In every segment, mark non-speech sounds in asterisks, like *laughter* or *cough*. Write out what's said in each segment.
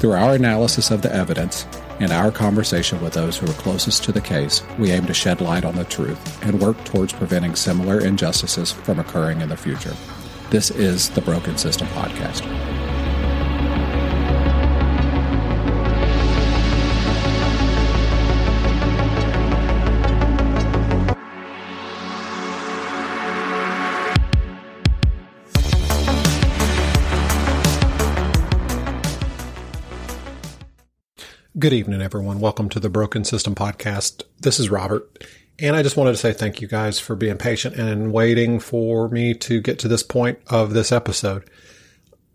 Through our analysis of the evidence and our conversation with those who are closest to the case, we aim to shed light on the truth and work towards preventing similar injustices from occurring in the future. This is the Broken System Podcast. Good evening, everyone. Welcome to the Broken System Podcast. This is Robert, and I just wanted to say thank you guys for being patient and waiting for me to get to this point of this episode.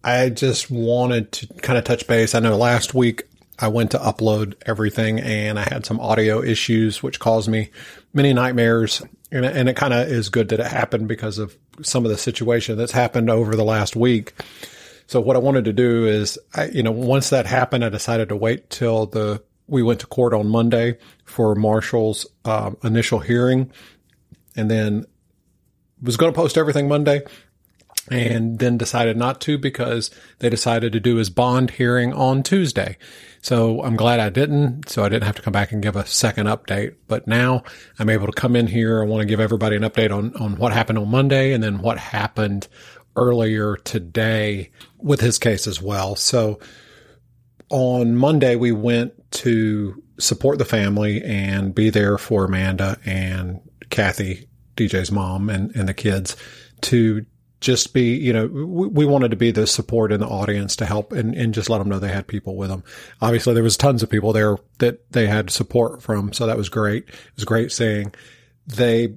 I just wanted to kind of touch base. I know last week I went to upload everything and I had some audio issues, which caused me many nightmares. And, and it kind of is good that it happened because of some of the situation that's happened over the last week. So what I wanted to do is, I, you know, once that happened, I decided to wait till the we went to court on Monday for Marshall's um, initial hearing, and then was going to post everything Monday, and then decided not to because they decided to do his bond hearing on Tuesday. So I'm glad I didn't. So I didn't have to come back and give a second update. But now I'm able to come in here. I want to give everybody an update on, on what happened on Monday and then what happened earlier today with his case as well. So on Monday, we went to support the family and be there for Amanda and Kathy, DJ's mom, and, and the kids to just be, you know, we, we, wanted to be the support in the audience to help and, and just let them know they had people with them. Obviously, there was tons of people there that they had support from. So that was great. It was great seeing they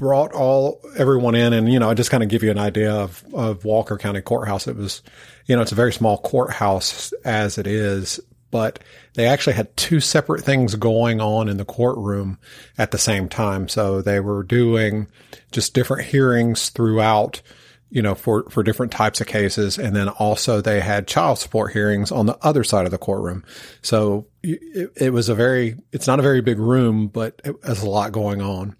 brought all everyone in and you know I just kind of give you an idea of of Walker County Courthouse. It was you know it's a very small courthouse as it is but they actually had two separate things going on in the courtroom at the same time. So they were doing just different hearings throughout you know for for different types of cases. And then also they had child support hearings on the other side of the courtroom. So it, it was a very it's not a very big room but it has a lot going on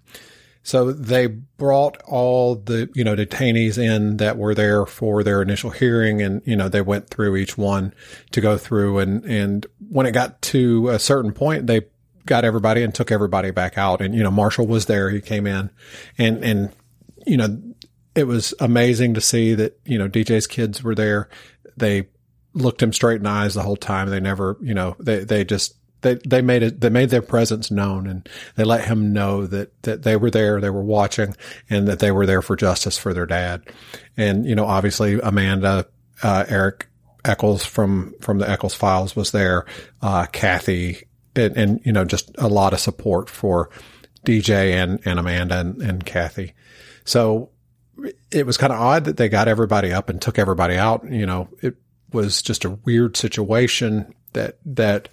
so they brought all the, you know, detainees in that were there for their initial hearing and, you know, they went through each one to go through and, and when it got to a certain point, they got everybody and took everybody back out. And, you know, Marshall was there. He came in and, and, you know, it was amazing to see that, you know, DJ's kids were there. They looked him straight in the eyes the whole time. They never, you know, they, they just they they made it they made their presence known and they let him know that that they were there they were watching and that they were there for justice for their dad. And you know obviously Amanda uh, Eric Eccles from from the Eccles files was there. Uh, Kathy and, and, you know just a lot of support for DJ and and Amanda and, and Kathy. So it was kind of odd that they got everybody up and took everybody out. You know it was just a weird situation that that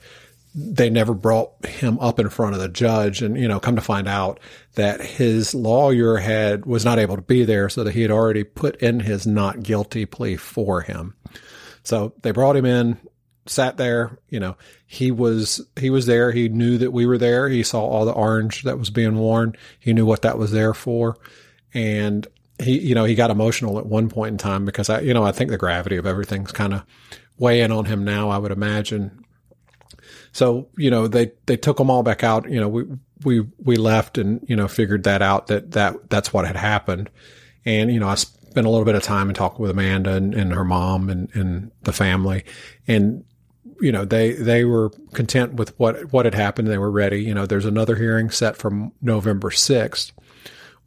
they never brought him up in front of the judge and, you know, come to find out that his lawyer had, was not able to be there so that he had already put in his not guilty plea for him. So they brought him in, sat there, you know, he was, he was there. He knew that we were there. He saw all the orange that was being worn. He knew what that was there for. And he, you know, he got emotional at one point in time because I, you know, I think the gravity of everything's kind of weighing on him now, I would imagine. So, you know, they, they took them all back out. You know, we, we, we left and, you know, figured that out that, that, that's what had happened. And, you know, I spent a little bit of time and talked with Amanda and, and her mom and, and the family. And, you know, they, they were content with what, what had happened. They were ready. You know, there's another hearing set from November 6th.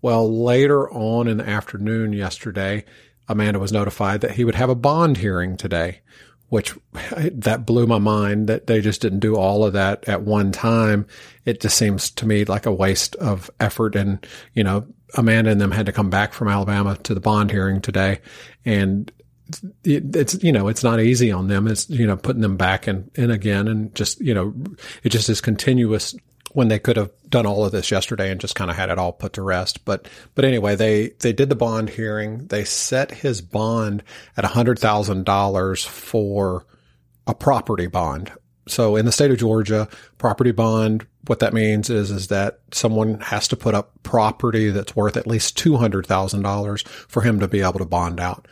Well, later on in the afternoon yesterday, Amanda was notified that he would have a bond hearing today, which *laughs* that blew my mind that they just didn't do all of that at one time. It just seems to me like a waste of effort. And, you know, Amanda and them had to come back from Alabama to the bond hearing today. And it, it's you know it's not easy on them. It's you know putting them back in, in again and just you know it just is continuous when they could have done all of this yesterday and just kind of had it all put to rest. But but anyway, they they did the bond hearing. They set his bond at hundred thousand dollars for a property bond. So in the state of Georgia, property bond, what that means is is that someone has to put up property that's worth at least two hundred thousand dollars for him to be able to bond out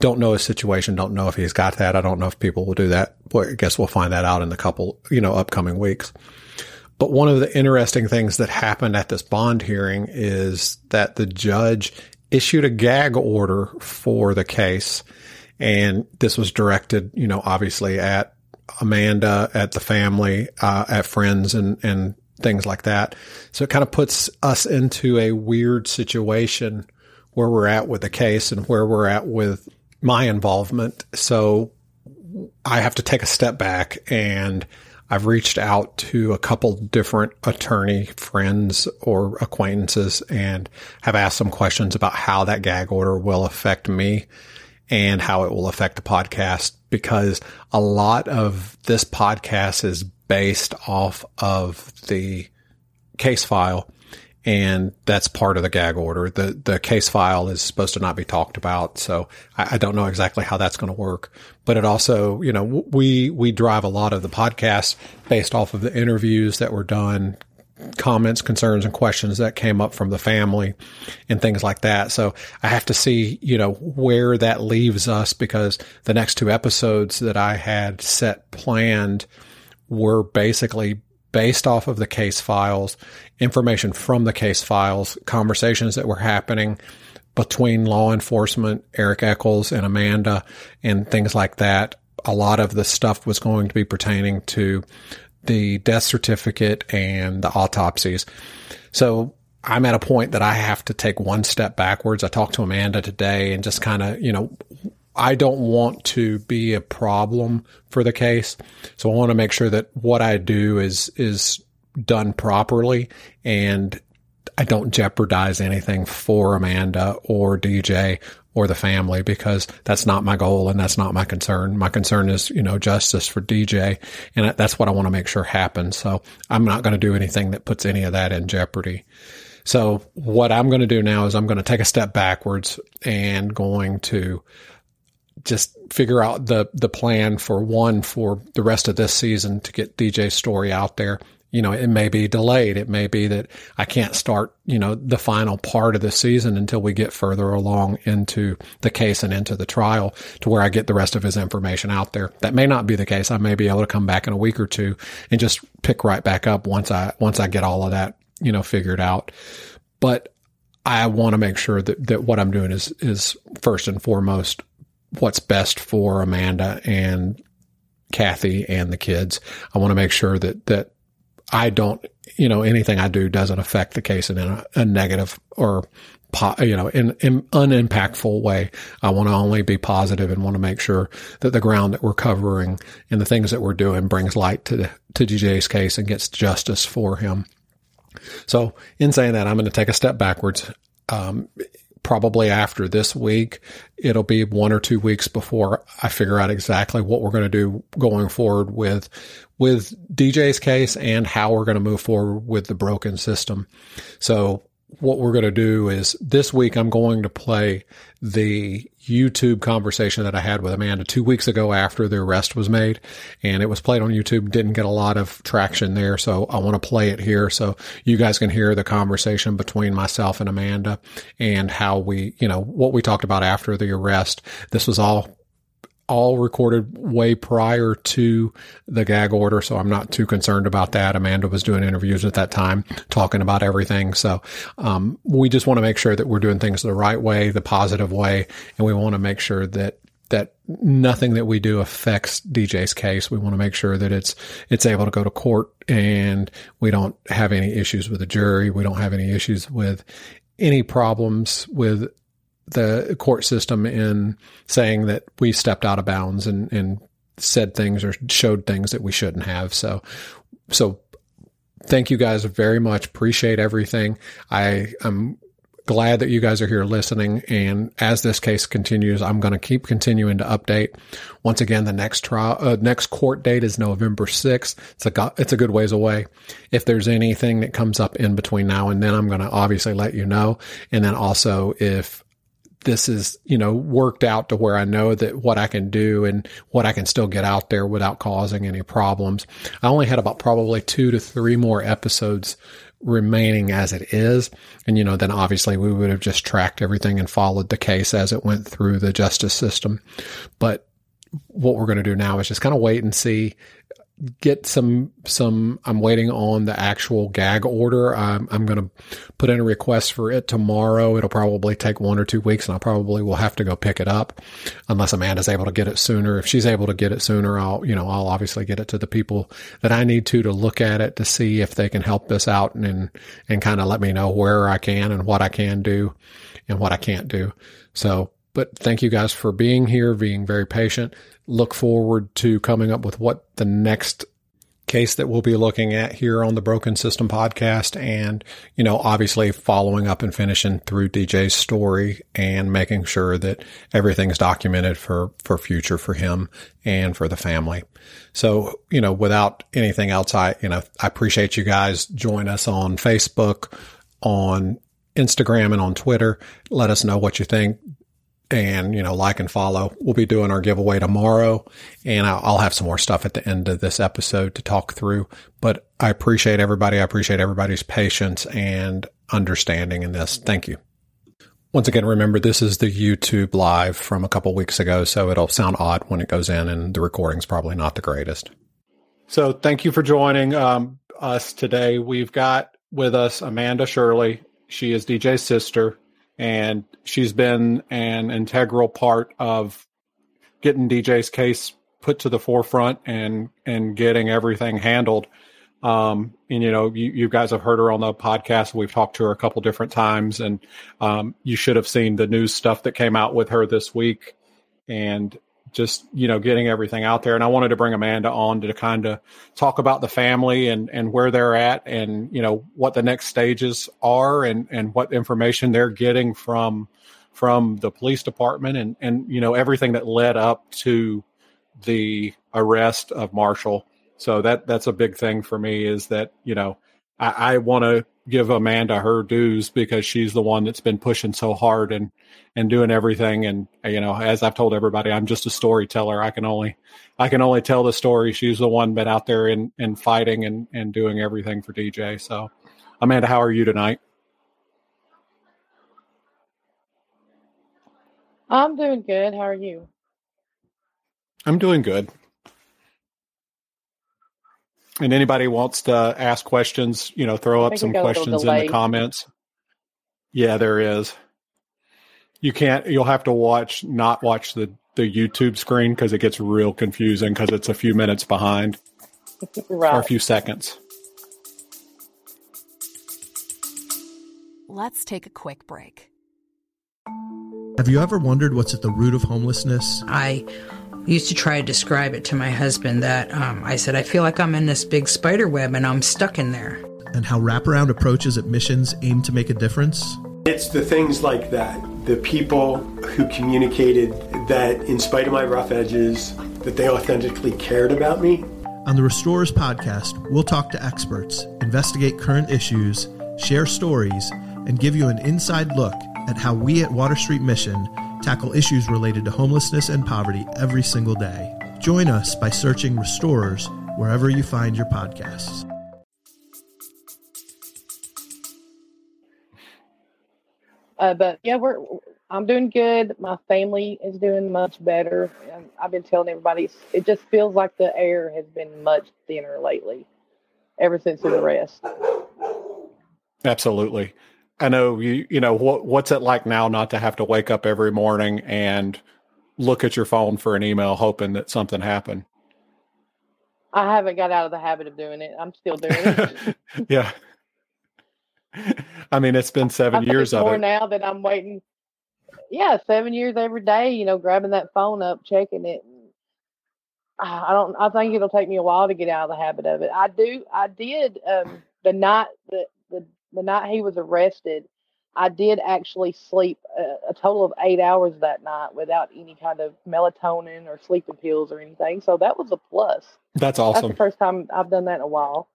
don't know his situation. Don't know if he's got that. I don't know if people will do that. But I guess we'll find that out in the couple, you know, upcoming weeks. But one of the interesting things that happened at this bond hearing is that the judge issued a gag order for the case. And this was directed, you know, obviously at Amanda, at the family, uh, at friends and, and things like that. So it kind of puts us into a weird situation where we're at with the case and where we're at with my involvement. So I have to take a step back and I've reached out to a couple different attorney friends or acquaintances and have asked some questions about how that gag order will affect me and how it will affect the podcast because a lot of this podcast is based off of the case file and that's part of the gag order. The the case file is supposed to not be talked about, so I, I don't know exactly how that's going to work. But it also, you know, we we drive a lot of the podcasts based off of the interviews that were done, comments, concerns, and questions that came up from the family, and things like that. So I have to see, you know, where that leaves us because the next two episodes that I had set planned were basically based off of the case files, information from the case files, conversations that were happening between law enforcement, Eric Eccles and Amanda and things like that. A lot of the stuff was going to be pertaining to the death certificate and the autopsies. So I'm at a point that I have to take one step backwards. I talked to Amanda today and just kind of, you know, I don't want to be a problem for the case. So I want to make sure that what I do is, is done properly and I don't jeopardize anything for Amanda or DJ or the family because that's not my goal and that's not my concern. My concern is, you know, justice for DJ and that's what I want to make sure happens. So I'm not going to do anything that puts any of that in jeopardy. So what I'm going to do now is I'm going to take a step backwards and going to just figure out the the plan for one for the rest of this season to get DJ's story out there. You know, it may be delayed. It may be that I can't start, you know, the final part of the season until we get further along into the case and into the trial to where I get the rest of his information out there. That may not be the case. I may be able to come back in a week or two and just pick right back up once I once I get all of that, you know, figured out. But I want to make sure that, that what I'm doing is is first and foremost what's best for Amanda and Kathy and the kids. I want to make sure that, that I don't, you know, anything I do doesn't affect the case in a, a negative or, you know, in, in unimpactful way. I want to only be positive and want to make sure that the ground that we're covering and the things that we're doing brings light to the, to DJ's case and gets justice for him. So in saying that, I'm going to take a step backwards. Um, probably after this week. It'll be one or two weeks before I figure out exactly what we're going to do going forward with, with DJ's case and how we're going to move forward with the broken system. So what we're going to do is this week I'm going to play the YouTube conversation that I had with Amanda two weeks ago after the arrest was made. And it was played on YouTube, didn't get a lot of traction there. So I want to play it here so you guys can hear the conversation between myself and Amanda and how we, you know, what we talked about after the arrest. This was all all recorded way prior to the gag order, so I'm not too concerned about that. Amanda was doing interviews at that time, talking about everything. So um, we just want to make sure that we're doing things the right way, the positive way, and we want to make sure that that nothing that we do affects DJ's case. We want to make sure that it's it's able to go to court and we don't have any issues with the jury. We don't have any issues with any problems with the court system in saying that we stepped out of bounds and, and said things or showed things that we shouldn't have. So, so thank you guys very much. Appreciate everything. I am glad that you guys are here listening. And as this case continues, I'm going to keep continuing to update. Once again, the next trial, uh, next court date is November 6th. It's a, it's a good ways away. If there's anything that comes up in between now and then, I'm going to obviously let you know. And then also if this is, you know, worked out to where I know that what I can do and what I can still get out there without causing any problems. I only had about probably two to three more episodes remaining as it is. And, you know, then obviously we would have just tracked everything and followed the case as it went through the justice system. But what we're going to do now is just kind of wait and see get some some i'm waiting on the actual gag order. I'm, I'm going to put in a request for it tomorrow. It'll probably take one or two weeks and i probably will have to go pick it up unless amanda's able to get it sooner. If she's able to get it sooner i'll you know i'll obviously get it to the people that i need to to look at it to see if they can help this out and and, and kind of let me know where i can and what i can do and what i can't do. So but thank you guys for being here, being very patient. Look forward to coming up with what the next case that we'll be looking at here on the Broken System podcast. And, you know, obviously following up and finishing through DJ's story and making sure that everything is documented for, for future for him and for the family. So, you know, without anything else, I, you know, I appreciate you guys join us on Facebook, on Instagram and on Twitter. Let us know what you think and you know like and follow. We'll be doing our giveaway tomorrow and i'll have some more stuff at the end of this episode to talk through. But i appreciate everybody. I appreciate everybody's patience and understanding in this. Thank you. Once again remember this is the youtube live from a couple weeks ago so it'll sound odd when it goes in and the recording's probably not the greatest. So thank you for joining um, us today. We've got with us amanda shirley. She is dj's sister and she's been an integral part of getting DJ's case put to the forefront and and getting everything handled. Um, and you know, you, you guys have heard her on the podcast. We've talked to her a couple different times, and um, you should have seen the news stuff that came out with her this week. And just you know getting everything out there. And i wanted to bring amanda on to kind of talk about the family and and where they're at and you know what the next stages are and and what information they're getting from from the police department and and you know everything that led up to the arrest of marshall. So that that's a big thing for me is that you know i, I want to give Amanda her dues because she's the one that's been pushing so hard and and doing everything. And you know, as I've told everybody, I'm just a storyteller. I can only I can only tell the story. She's the one been out there and and fighting and and doing everything for DJ. So, Amanda, how are you tonight? I'm doing good. How are you? I'm doing good and anybody wants to ask questions, you know, throw up some questions in the comments. Yeah, there is. You can't. You'll have to watch, not watch the the YouTube screen because it gets real confusing because it's a few minutes behind right. *laughs* or a few seconds. Let's take a quick break. Have you ever wondered what's at the root of homelessness? I used to try to describe it to my husband that um, I said, I feel like I'm in this big spider web and I'm stuck in there. And how wraparound approaches at missions aim to make a difference? It's the things like that, the people who communicated that in spite of my rough edges, that they authentically cared about me. On the Restorers podcast, we'll talk to experts, investigate current issues, share stories, and give you an inside look at how we at Water Street Mission tackle issues related to homelessness and poverty every single day. Join us by searching Restorers wherever you find your podcasts. Uh, but yeah, we're I'm doing good. My family is doing much better. I've been telling everybody it just feels like the air has been much thinner lately, ever since the arrest. Absolutely. I know you you know what what's it like now not to have to wake up every morning and look at your phone for an email hoping that something happened. I haven't got out of the habit of doing it. I'm still doing it. *laughs* yeah. I mean, it's been seven years of more it. now that I'm waiting. Yeah, seven years every day. You know, grabbing that phone up, checking it. I don't. I think it'll take me a while to get out of the habit of it. I do. I did um, the night that the night he was arrested, I did actually sleep a, a, total of eight hours that night without any kind of melatonin or sleeping pills or anything. So that was a plus. That's awesome. That's the first time I've done that in a while.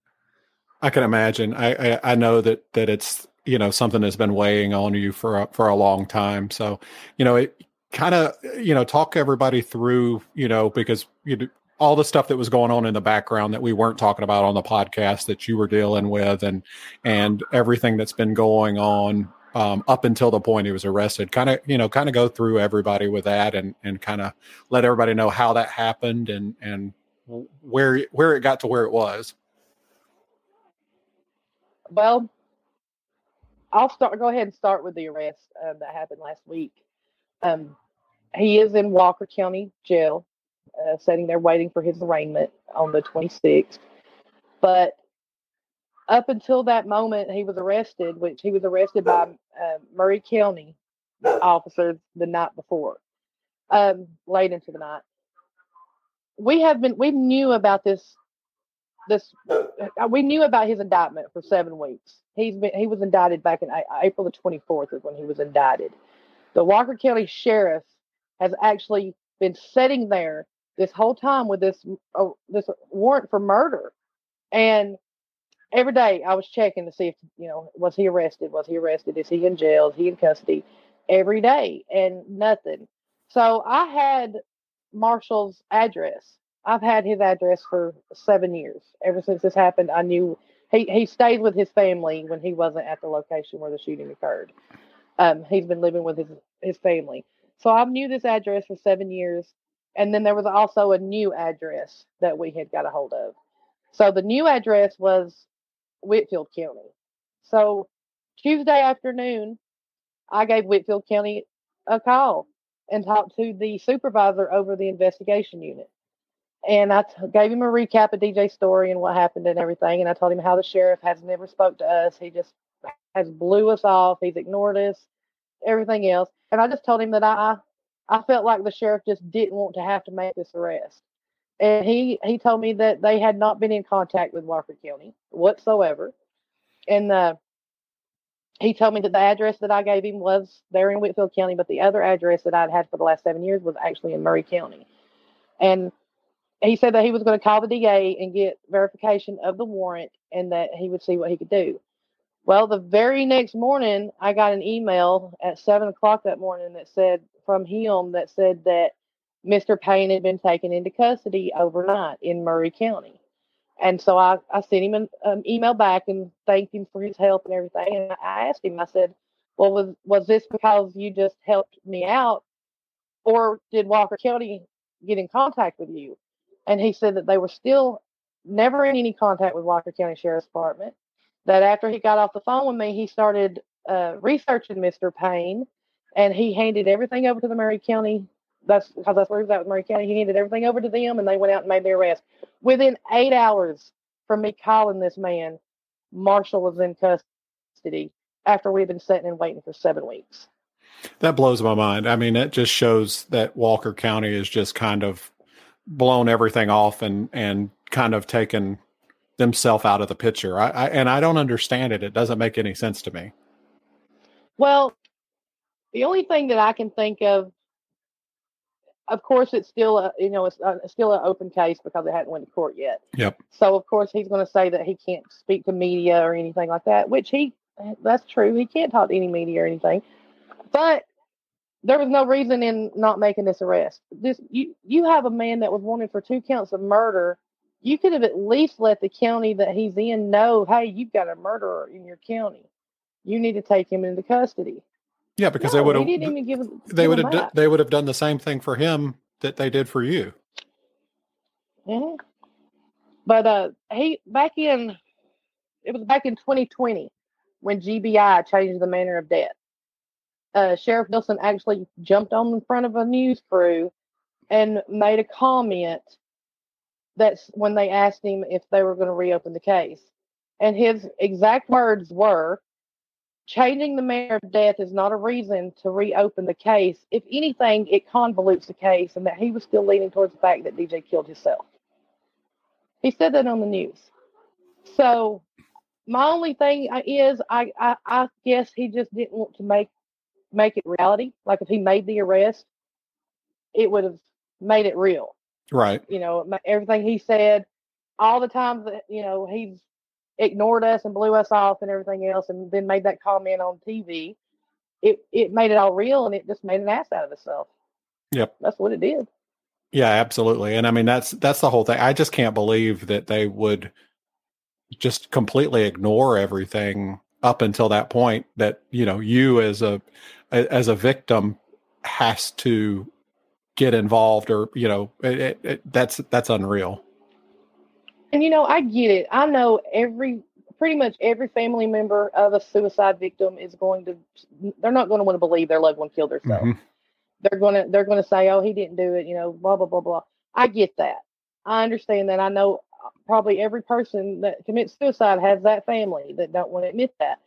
I can imagine. I, I, I know that that it's you know something that's been weighing on you for a, for a long time. So you know it kind of you know talk everybody through you know because you all the stuff that was going on in the background that we weren't talking about on the podcast that you were dealing with and and everything that's been going on um, up until the point he was arrested. Kind of, you know, kind of go through everybody with that and and kind of let everybody know how that happened and and where where it got to where it was. Well, I'll start. Go ahead and start with the arrest uh, that happened last week. Um, he is in Walker County Jail, uh, sitting there waiting for his arraignment on the 26th. But up until that moment, he was arrested, which he was arrested by uh, Murray County officers the night before, um, late into the night. We have been, we knew about this, this, uh, we knew about his indictment for seven weeks. He's been, he was indicted back in April the 24th is when he was indicted. The Walker County Sheriff has actually been sitting there this whole time with this, uh, this warrant for murder. And every day I was checking to see if you know was he arrested? Was he arrested? Is he in jail? Is he in custody? Every day and nothing. So I had Marshall's address. I've had his address for seven years. Ever since this happened, I knew he he stayed with his family when he wasn't at the location where the shooting occurred. Um, he's been living with his his family. So I knew this address for seven years. And then there was also a new address that we had got a hold of. So the new address was Whitfield County. So Tuesday afternoon, I gave Whitfield County a call and talked to the supervisor over the investigation unit. And I t- gave him a recap of DJ's story and what happened and everything. And I told him how the sheriff has never spoke to us. He just has blew us off. He's ignored us, everything else. And I just told him that I I felt like the sheriff just didn't want to have to make this arrest. And he he told me that they had not been in contact with Walker County whatsoever, and uh, he told me that the address that I gave him was there in Whitfield County, but the other address that I'd had for the last seven years was actually in Murray County, and he said that he was going to call the DA and get verification of the warrant, and that he would see what he could do. Well, the very next morning, I got an email at seven o'clock that morning that said from him that said that Mr. Payne had been taken into custody overnight in Murray County. And so I, I sent him an um, email back and thanked him for his help and everything. And I asked him, I said, well, was, was this because you just helped me out? Or did Walker County get in contact with you? And he said that they were still never in any contact with Walker County Sheriff's Department. That after he got off the phone with me, he started uh, researching Mr. Payne and he handed everything over to the Murray County that's because that's where he was at with Murray County. He handed everything over to them, and they went out and made their arrest. Within eight hours from me calling this man, Marshall was in custody after we had been sitting and waiting for seven weeks. That blows my mind. I mean, it just shows that Walker County is just kind of blown everything off and and kind of taken themselves out of the picture. I, I and I don't understand it. It doesn't make any sense to me. Well, the only thing that I can think of of course, it's still a you know it's, a, it's still an open case because it hadn't went to court yet. Yep. So of course he's going to say that he can't speak to media or anything like that, which he that's true. He can't talk to any media or anything. But there was no reason in not making this arrest. This you you have a man that was wanted for two counts of murder. You could have at least let the county that he's in know, hey, you've got a murderer in your county. You need to take him into custody. Yeah, because no, they would have. They would have. They would have done the same thing for him that they did for you. Yeah, but uh, he back in it was back in 2020 when GBI changed the manner of death. Uh, Sheriff Wilson actually jumped on in front of a news crew and made a comment that's when they asked him if they were going to reopen the case. And his exact words were, changing the manner of death is not a reason to reopen the case. If anything, it convolutes the case, and that he was still leaning towards the fact that DJ killed himself. He said that on the news. So my only thing uh, is, I, I, I guess he just didn't want to make make it reality. Like if he made the arrest, it would have made it real. Right. You know, everything he said, all the times that you know he's ignored us and blew us off and everything else, and then made that comment on TV. It it made it all real, and it just made an ass out of itself. Yep, that's what it did. Yeah, absolutely. And I mean that's that's the whole thing. I just can't believe that they would just completely ignore everything up until that point that you know you as a as a victim has to get involved or you know it, it, that's that's unreal and you know i get it i know every pretty much every family member of a suicide victim is going to they're not going to want to believe their loved one killed herself mm-hmm. they're going to they're going to say oh he didn't do it you know blah blah blah blah i get that i understand that i know probably every person that commits suicide has that family that don't want to admit that.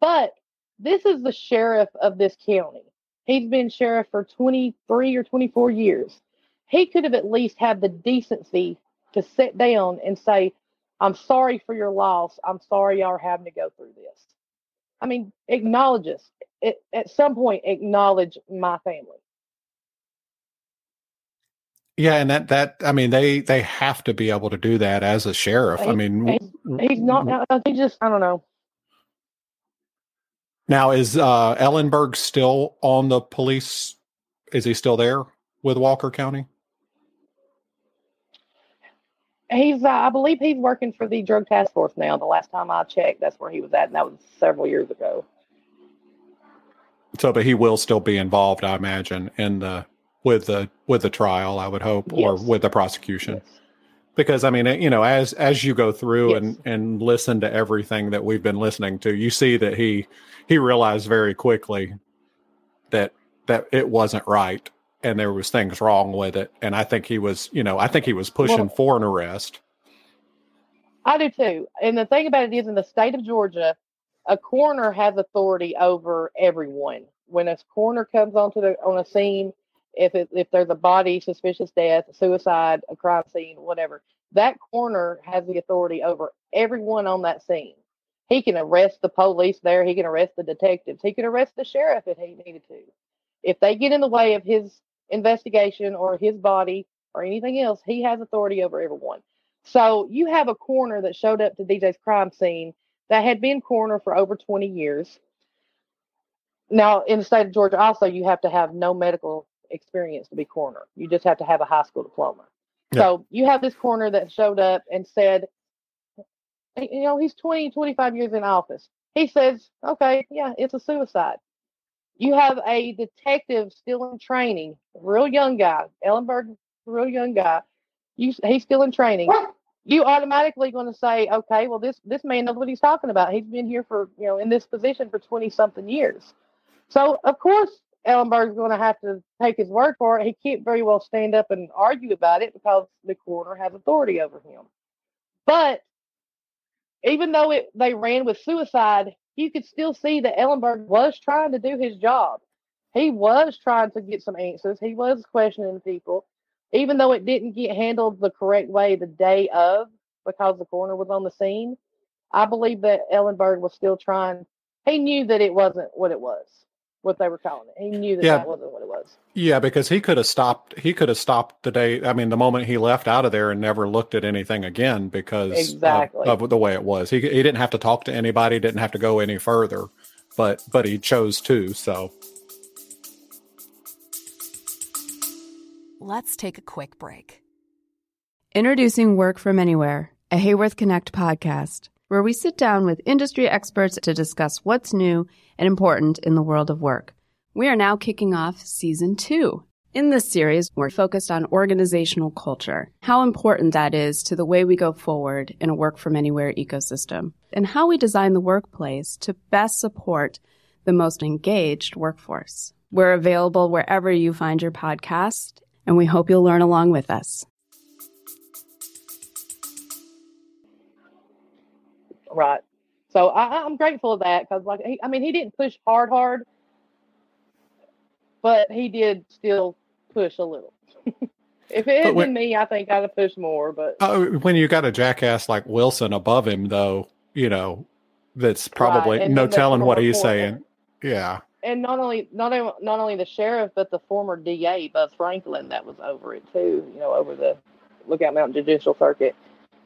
But this is the sheriff of this county. He's been sheriff for 23 or 24 years. He could have at least had the decency to sit down and say, I'm sorry for your loss. I'm sorry y'all are having to go through this. I mean, acknowledge us. It, at some point, acknowledge my family. Yeah, and that that I mean they they have to be able to do that as a sheriff. He, I mean, he's, he's not. He just I don't know. Now is uh, Ellenberg still on the police? Is he still there with Walker County? He's, uh, I believe, he's working for the drug task force now. The last time I checked, that's where he was at, and that was several years ago. So, but he will still be involved, I imagine, in the with the with the trial, I would hope, yes. or with the prosecution. Yes. Because I mean, you know, as as you go through yes. and and listen to everything that we've been listening to, you see that he he realized very quickly that that it wasn't right and there was things wrong with it. And I think he was, you know, I think he was pushing well, for an arrest. I do too. And the thing about it is, in the state of Georgia, a coroner has authority over everyone. When a coroner comes onto the on a scene, if it, if there's a body, suspicious death, suicide, a crime scene, whatever, that coroner has the authority over everyone on that scene. He can arrest the police there. He can arrest the detectives. He can arrest the sheriff if he needed to. If they get in the way of his investigation or his body or anything else, he has authority over everyone. So you have a coroner that showed up to DJ's crime scene that had been coroner for over 20 years. Now, in the state of Georgia, also, you have to have no medical experience to be coroner. You just have to have a high school diploma. Yeah. So you have this coroner that showed up and said, you know, he's 20, 25 years in office. He says, okay, yeah, it's a suicide. You have a detective still in training, real young guy, Ellenberg, real young guy. You, he's still in training. You automatically going to say, okay, well, this this man knows what he's talking about. He's been here for, you know, in this position for 20 something years. So, of course, Ellenberg's going to have to take his word for it. He can't very well stand up and argue about it because the coroner has authority over him. But even though it, they ran with suicide, you could still see that Ellenberg was trying to do his job. He was trying to get some answers. He was questioning people, even though it didn't get handled the correct way the day of because the coroner was on the scene. I believe that Ellenberg was still trying. He knew that it wasn't what it was what they were calling it. He knew that yeah. that wasn't what it was. Yeah, because he could have stopped. He could have stopped the day. I mean, the moment he left out of there and never looked at anything again because exactly. of, of the way it was. He he didn't have to talk to anybody. Didn't have to go any further. But but he chose to. So. Let's take a quick break. Introducing Work from Anywhere, a Haworth Connect podcast where we sit down with industry experts to discuss what's new and important in the world of work. We are now kicking off season two. In this series, we're focused on organizational culture, how important that is to the way we go forward in a work from anywhere ecosystem, and how we design the workplace to best support the most engaged workforce. We're available wherever you find your podcast, and we hope you'll learn along with us. Right. So I, I'm grateful of that because, like, he, I mean, he didn't push hard, hard, but he did still push a little. *laughs* if it had been me, I think I'd have pushed more. But uh, when you got a jackass like Wilson above him, though, you know, that's probably Right, no telling what he's saying. Yeah. and not only not only not only the sheriff, but the former DA Buzz Franklin that was over it too. You know, over the Lookout Mountain Judicial Circuit.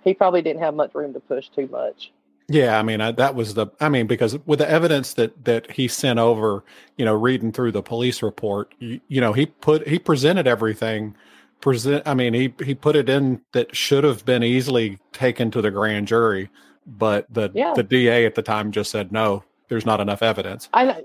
He probably didn't have much room to push too much. Yeah, I mean I, that was the. I mean because with the evidence that that he sent over, you know, reading through the police report, you, you know, he put he presented everything. Present. I mean, he he put it in that should have been easily taken to the grand jury, but the Yeah. the DA at the time just said no. There's not enough evidence. I know,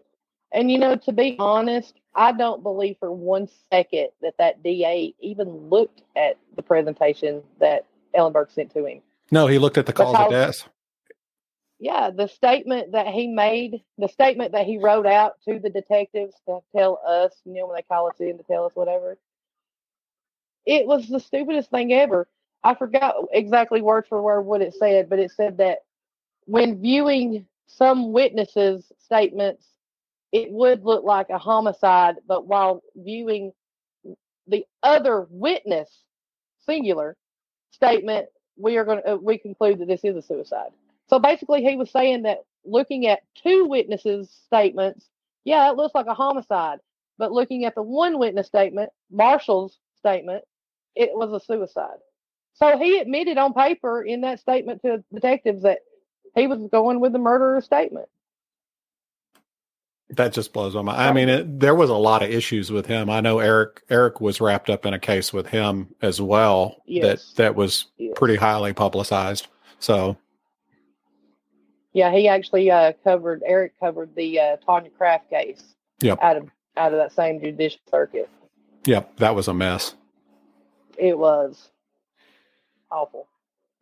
and you know, to be honest, I don't believe for one second that that DA even looked at the presentation that Ellenberg sent to him. No, he looked at the cause of death. Yeah, the statement that he made, the statement that he wrote out to the detectives to tell us, you know, when they call us in to tell us whatever, it was the stupidest thing ever. I forgot exactly word for word what it said, but it said that when viewing some witnesses' statements, it would look like a homicide, but while viewing the other witness, singular, statement, we are going to, uh, we conclude that this is a suicide. So basically, he was saying that looking at two witnesses' statements, yeah, it looks like a homicide. But looking at the one witness statement, Marshall's statement, it was a suicide. So he admitted on paper in that statement to detectives that he was going with the murderer's statement. That just blows my mind. I mean, it, there was a lot of issues with him. I know Eric Eric was wrapped up in a case with him as well Yes. that that was Yes. pretty highly publicized. So Yeah, he actually uh, covered Eric covered the uh, Tonya Craft case. Yep. Out of out of that same judicial circuit, Yep, that was a mess. it was awful.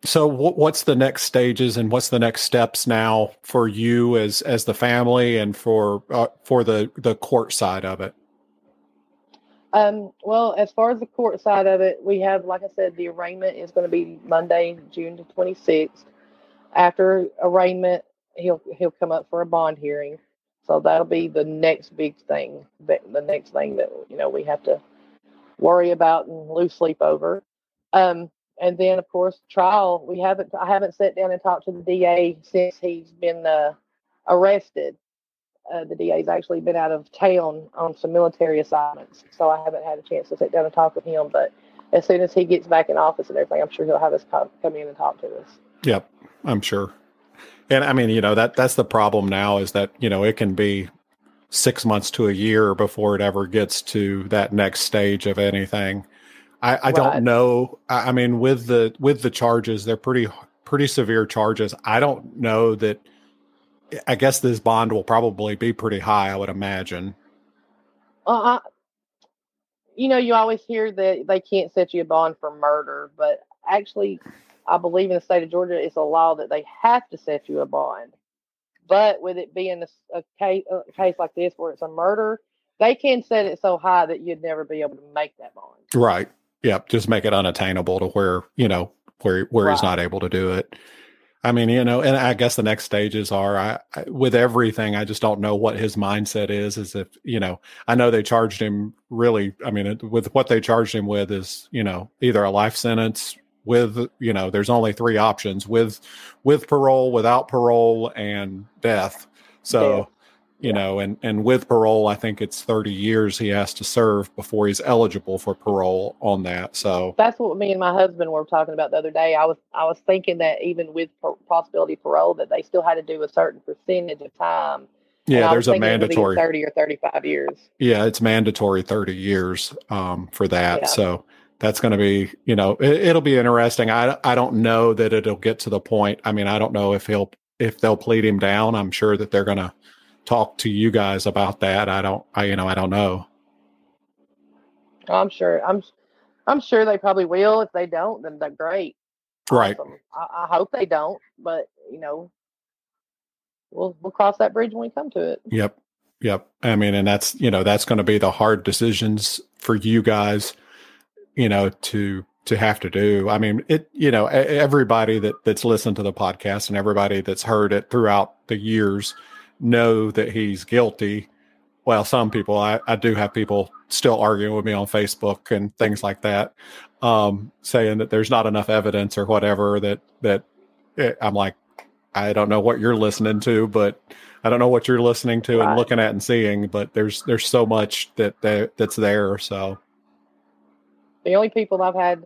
So what, what's the next stages and what's the next steps now for you as as the family and for uh, for the the court side of it? Um, well, as far as the court side of it, we have, like I said, the arraignment is going to be Monday, June the 26th. After arraignment, he'll he'll come up for a bond hearing. So that'll be the next big thing. The, the next thing that you know we have to worry about and lose sleep over. Um, and then of course trial. We haven't I haven't sat down and talked to the DA since he's been uh, arrested uh, the DA's actually been out of town on some military assignments, so I haven't had a chance to sit down and talk with him. But as soon as he gets back in office and everything, I'm sure he'll have us come, come in and talk to us. Yep, I'm sure. And I mean, you know, that that's the problem now is that, you know, it can be 6 months to a year before it ever gets to that next stage of anything. I, I don't know. I, I mean, with the with the charges, they're pretty pretty severe charges. I don't know that I guess this bond will probably be pretty high, I would imagine. Uh, you know, you always hear that they can't set you a bond for murder, but actually, I believe in the state of Georgia, it's a law that they have to set you a bond. But with it being a, a case a case like this where it's a murder, they can set it so high that you'd never be able to make that bond. Right. Yep. Just make it unattainable to where, you know, where where he's not able to do it. I mean, you know, and I guess the next stages are I, I with everything, I just don't know what his mindset is. Is if, you know, I know they charged him really, I mean, with what they charged him with is, you know, either a life sentence with, you know, there's only three options with with parole, without parole, and death. So, Death. you know, and and with parole, I think it's 30 years he has to serve before he's eligible for parole on that. So, That's what me and my husband were talking about the other day. I was I was thinking that even with possibility parole, that they still had to do a certain percentage of time. Yeah, there's a thinking it would be mandatory. thirty or thirty-five years. Yeah, it's mandatory 30 years um, for that. Yeah. So that's going to be, you know, it, it'll be interesting. I I don't know that it'll get to the point. I mean, I don't know if he'll if they'll plead him down. I'm sure that they're going to talk to you guys about that. I don't. I you know I don't know. I'm sure. I'm I'm sure they probably will. If they don't, then they're great. Right. Awesome. I, I hope they don't, but you know, we'll we'll cross that bridge when we come to it. Yep. Yep. I mean, and that's, you know, that's going to be the hard decisions for you guys, you know, to, to have to do. I mean, it, you know, everybody that, that's listened to the podcast and everybody that's heard it throughout the years know that he's guilty. Well, some people, I, I do have people still arguing with me on Facebook and things like that, um, saying that there's not enough evidence or whatever that, that eh, I'm like, I don't know what you're listening to, but I don't know what you're listening to right. and looking at and seeing, but there's there's so much that, that that's there. So the only people I've had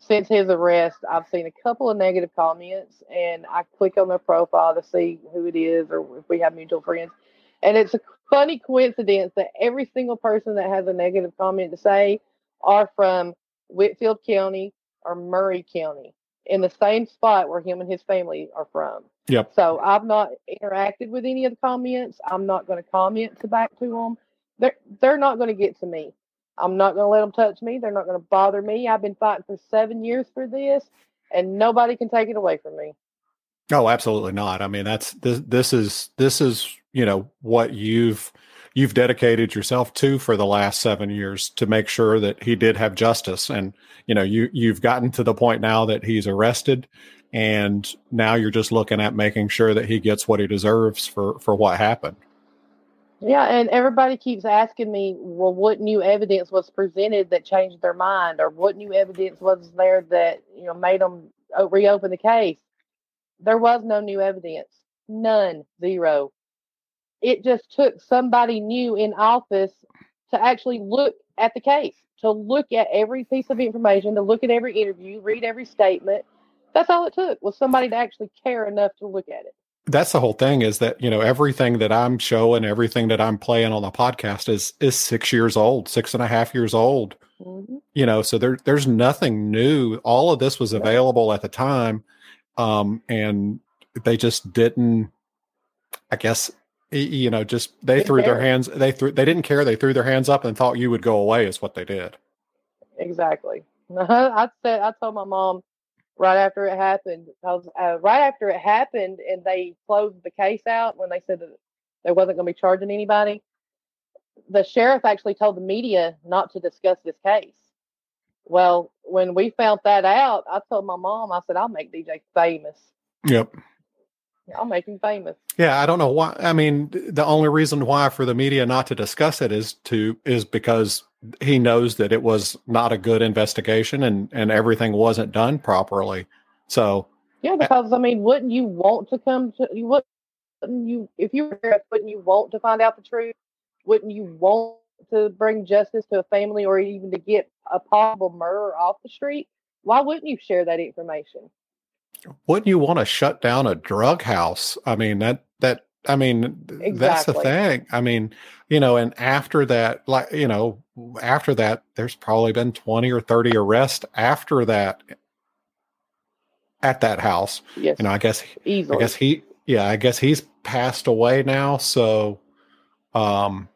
since his arrest, I've seen a couple of negative comments, and I click on their profile to see who it is or if we have mutual friends. And it's a funny coincidence that every single person that has a negative comment to say are from Whitfield County or Murray County in the same spot where him and his family are from. Yep. So I've not interacted with any of the comments. I'm not going to comment to back to them. They're they're not going to get to me. I'm not going to let them touch me. They're not going to bother me. I've been fighting for seven years for this, and nobody can take it away from me. Oh, absolutely not. I mean, that's this. This is this is you know what you've you've dedicated yourself to for the last seven years to make sure that he did have justice, and you know you you've gotten to the point now that he's arrested, and now you're just looking at making sure that he gets what he deserves for for what happened. Yeah, and everybody keeps asking me, well, what new evidence was presented that changed their mind, or what new evidence was there that you know made them uh, reopen the case? There was no new evidence, none, zero. It just took somebody new in office to actually look at the case, to look at every piece of information, to look at every interview, read every statement. That's all it took was somebody to actually care enough to look at it that's the whole thing is that you know everything that i'm showing everything that i'm playing on the podcast is is six years old six and a half years old. Mm-hmm. you know so there there's nothing new. All of this was available at the time um and they just didn't i guess you know just they threw their hands they threw they didn't care. They threw their hands up and thought you would go away is what they did. Exactly. *laughs* I said i told my mom right after it happened. Because uh, right after it happened, and they closed the case out when they said that they wasn't going to be charging anybody. The sheriff actually told the media not to discuss this case. Well, when we found that out, I told my mom, I said, I'll make DJ famous. Yep. I'll make him famous. Yeah, I don't know why. I mean, the only reason why for the media not to discuss it is to is because he knows that it was not a good investigation and and everything wasn't done properly. So yeah, because I mean, wouldn't you want to come to you? Wouldn't you if you were there, wouldn't you want to find out the truth? Wouldn't you want to bring justice to a family or even to get a possible murderer off the street? Why wouldn't you share that information? Wouldn't you want to shut down a drug house? I mean that that I mean exactly. that's the thing. I mean, you know, and after that, like you know, after that, there's probably been 20 or 30 arrests after that at that house. Yes. You know, I guess, Easily. I guess he, yeah, I guess he's passed away now. So, um,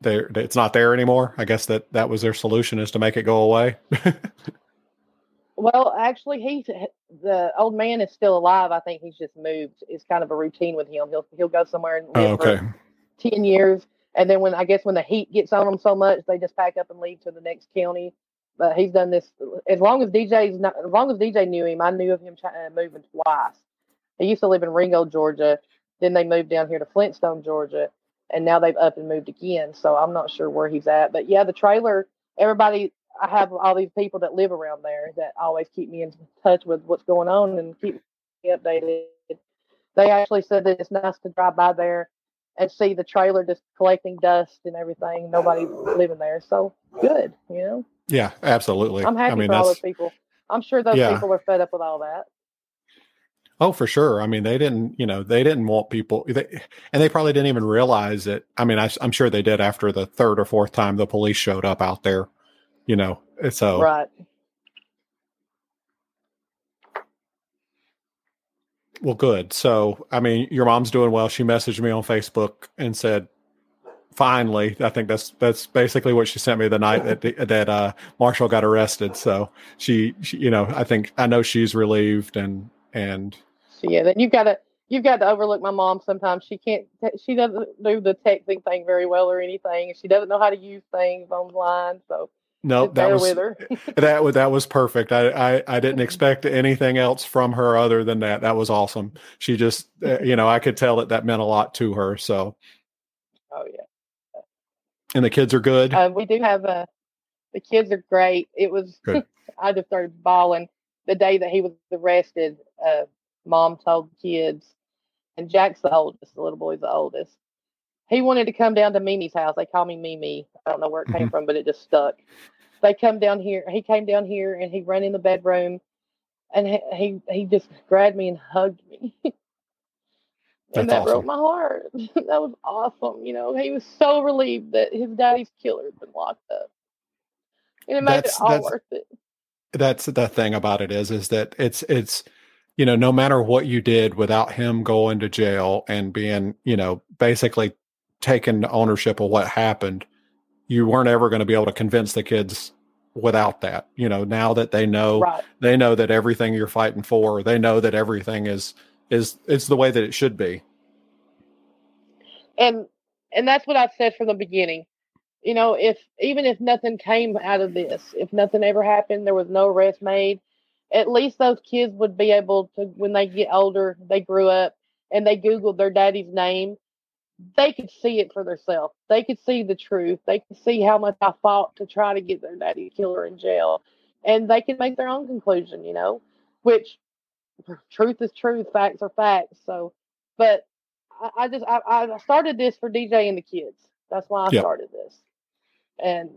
there, it's not there anymore. I guess that that was their solution is to make it go away. *laughs* well, actually, he's the old man is still alive. I think he's just moved. It's kind of a routine with him. He'll he'll go somewhere and live oh, okay. for ten years, and then when I guess when the heat gets on them so much, they just pack up and leave to the next county. But he's done this as long as DJ's not, as long as DJ knew him. I knew of him uh, moving twice. He used to live in Ringgold, Georgia. Then they moved down here to Flintstone, Georgia, and now they've up and moved again. So I'm not sure where he's at. But yeah, the trailer. Everybody, I have all these people that live around there that always keep me in touch with what's going on and keep me updated. They actually said that it's nice to drive by there and see the trailer just collecting dust and everything. Nobody living there. So good, you know? Yeah, absolutely. I'm happy I mean, for all those people. I'm sure those yeah. people are fed up with all that. Oh, for sure. I mean, they didn't, you know, they didn't want people, they, and they probably didn't even realize it. I mean, I, am sure they did after the third or fourth time the police showed up out there, you know. So, right. Well, good. So, I mean, your mom's doing well. She messaged me on Facebook and said, "Finally, I think that's that's basically what she sent me the night that that uh, Marshall got arrested." So she, she, you know, I think I know she's relieved and and yeah. Then you've got to you've got to overlook my mom. Sometimes she can't. She doesn't do the texting thing very well or anything. She doesn't know how to use things online. So no, that was *laughs* that that was perfect. I, I I didn't *laughs* expect anything else from her other than that. That was awesome. She just, uh, *laughs* you know, I could tell that that meant a lot to her. So, oh yeah. And the kids are good. Uh, we do have a. The kids are great. It was. I just started bawling the day that he was arrested. Uh, mom told the kids, and Jack's the oldest, the little boy's the oldest. He wanted to come down to Mimi's house. They call me Mimi. I don't know where it came Mhm. from, but it just stuck. They come down here. He came down here and he ran in the bedroom, and he he, he just grabbed me and hugged me. *laughs* That's and that broke my heart. *laughs* that was awesome. You know, he was so relieved that his daddy's killer had been locked up. And it made That's- it all that's- worth it. that's the thing about it is is that it's it's you know no matter what you did without him going to jail and being you know basically taking ownership of what happened you weren't ever going to be able to convince the kids without that you know now that they know Right. they know that everything you're fighting for they know that everything is is it's the way that it should be and and that's what I've said from the beginning. You know, if even if nothing came out of this, if nothing ever happened, there was no arrest made, at least those kids would be able to when they get older, they grew up and they googled their daddy's name, they could see it for themselves. They could see the truth. They could see how much I fought to try to get their daddy killer in jail. And they can make their own conclusion, you know, which truth is truth, facts are facts. So but I, I just I, I started this for DJ and the kids. That's why I Yep. started this, and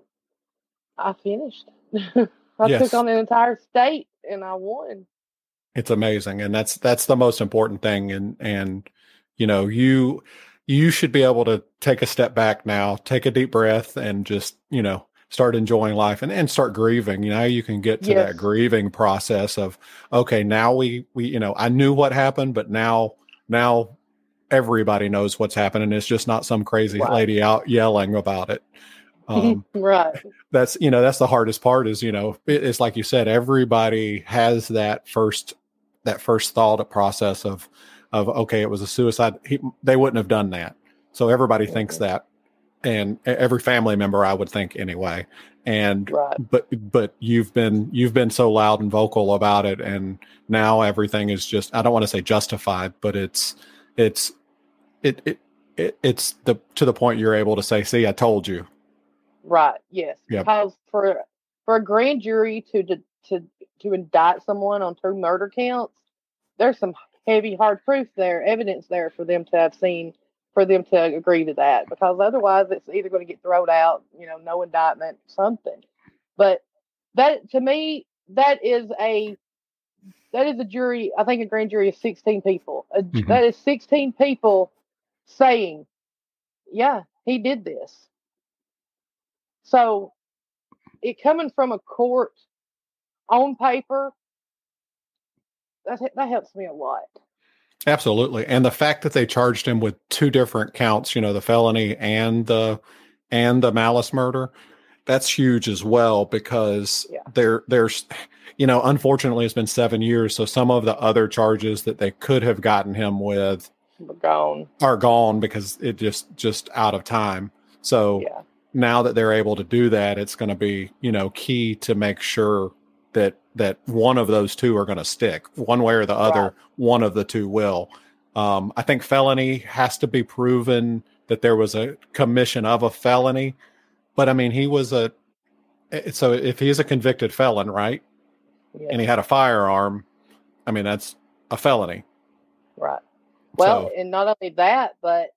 I finished. *laughs* I Yes. took on an entire state and I won. it's amazing and that's that's the most important thing and and you know you you should be able to take a step back now take a deep breath and just you know start enjoying life and, and start grieving you know you can get to Yes. that grieving process of okay now we we you know i knew what happened but now now everybody knows what's happening it's just not some crazy Right. lady out yelling about it um *laughs* right. that's you know that's the hardest part is you know it, it's like you said everybody has that first that first thought a process of of okay it was a suicide he, they wouldn't have done that so everybody thinks that and every family member i would think anyway and Right. but but you've been you've been so loud and vocal about it and now everything is just i don't want to say justified but it's it's it, it it it's the to the point you're able to say see i told you Right. Yes. Yep. Because for for a grand jury to to to, to indict someone on two murder counts, there's some heavy hard proof there, evidence there for them to have seen, for them to agree to that. Because otherwise, it's either going to get thrown out, you know, no indictment, something. But that to me, that is a that is a jury. I think a grand jury is 16 people. A, Mhm. That is 16 people saying, "Yeah, he did this." So, it coming from a court on paper, that that helps me a lot. Absolutely. And the fact that they charged him with two different counts, you know, the felony and the and the malice murder, that's huge as well because Yeah. there there's you know, unfortunately it's been 7 years, so some of the other charges that they could have gotten him with We're gone. are gone because it just just out of time. So Yeah. now that they're able to do that, it's going to be, you know, key to make sure that that one of those two are going to stick. One way or the other, Right. one of the two will. Um, I think felony has to be proven that there was a commission of a felony, but I mean, he was a. So if he's a convicted felon, right, Yeah. and he had a firearm, I mean, that's a felony. Right. Well, So- and not only that, but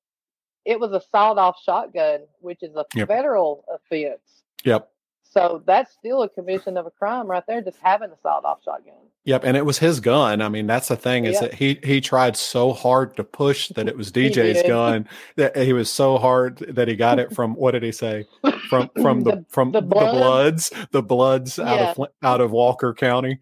it was a sawed off shotgun, which is a Yep. federal offense. Yep. So that's still a commission of a crime right there, just having a sawed off shotgun. Yep, and it was his gun. I mean, that's the thing is Yeah. that he he tried so hard to push that it was *laughs* DJ's gun that he was so hard that he got it from what did he say from *laughs* from the, The- from the the, bloods the bloods out of out of Walker County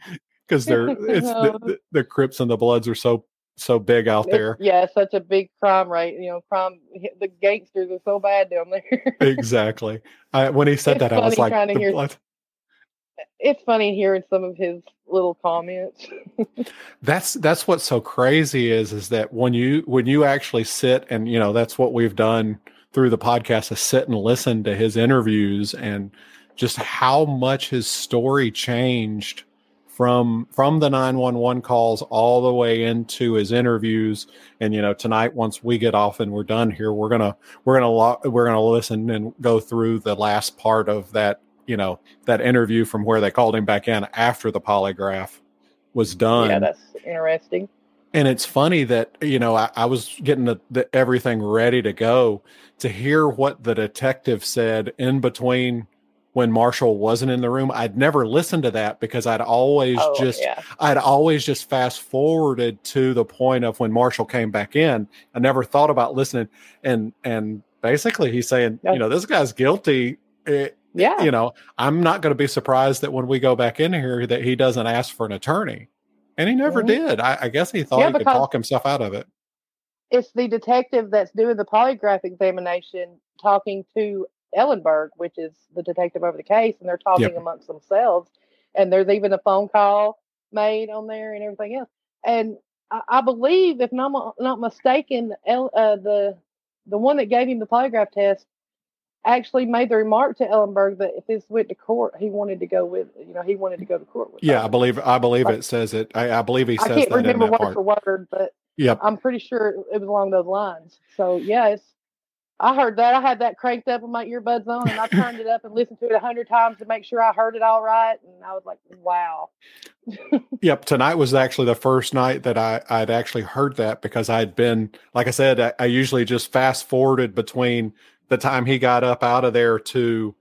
because they're *laughs* it's the, uh-huh. the, the Crips and the Bloods are so so big out It's- there. yeah, such a big crime rate. You know, crime. The gangsters are so bad down there. *laughs* exactly. I, when he said It's that, I was like, hear- it's funny hearing some of his little comments. *laughs* that's that's what's so crazy is is that when you when you actually sit and you know that's what we've done through the podcast is sit and listen to his interviews and just how much his story changed from from the 911 calls all the way into his interviews and you know tonight once we get off and we're done here we're gonna we're gonna lo- we're gonna listen and go through the last part of that you know that interview from where they called him back in after the polygraph was done yeah, that's interesting. And it's funny that you know I, I was getting the, the, everything ready to go to hear what the detective said in between when Marshall wasn't in the room. I'd never listened to that because I'd always Oh, just yeah. I'd always just fast forwarded to the point of when Marshall came back in. I never thought about listening and and basically he's saying, Yeah. you know, this guy's guilty. Eh, Yeah. you know, I'm not going to be surprised that when we go back in here that he doesn't ask for an attorney. And he never Mhm. did. I, I guess he thought Yeah, he could talk himself out of it. it's the detective that's doing the polygraph examination talking to Ellenberg, which is the detective over the case, and they're talking Yep. amongst themselves. And there's even a phone call made on there and everything else. And I, I believe, if not not mistaken, El, uh, the the one that gave him the polygraph test actually made the remark to Ellenberg that if this went to court, he wanted to go with you know he wanted to go to court with. Yeah, I believe I believe Like- it says it. I, I believe he says. I can't remember word part. for word, but Yep. I'm pretty sure it, it was along those lines. So yeah, it's. I heard that. I had that cranked up with my earbuds on, and I turned it up and listened to it a hundred times to make sure I heard it all right. And I was like, "Wow, *laughs* Yep, tonight was actually the first night that I I'd actually heard that because I'd been like I said I, I usually just fast forwarded between the time he got up out of there to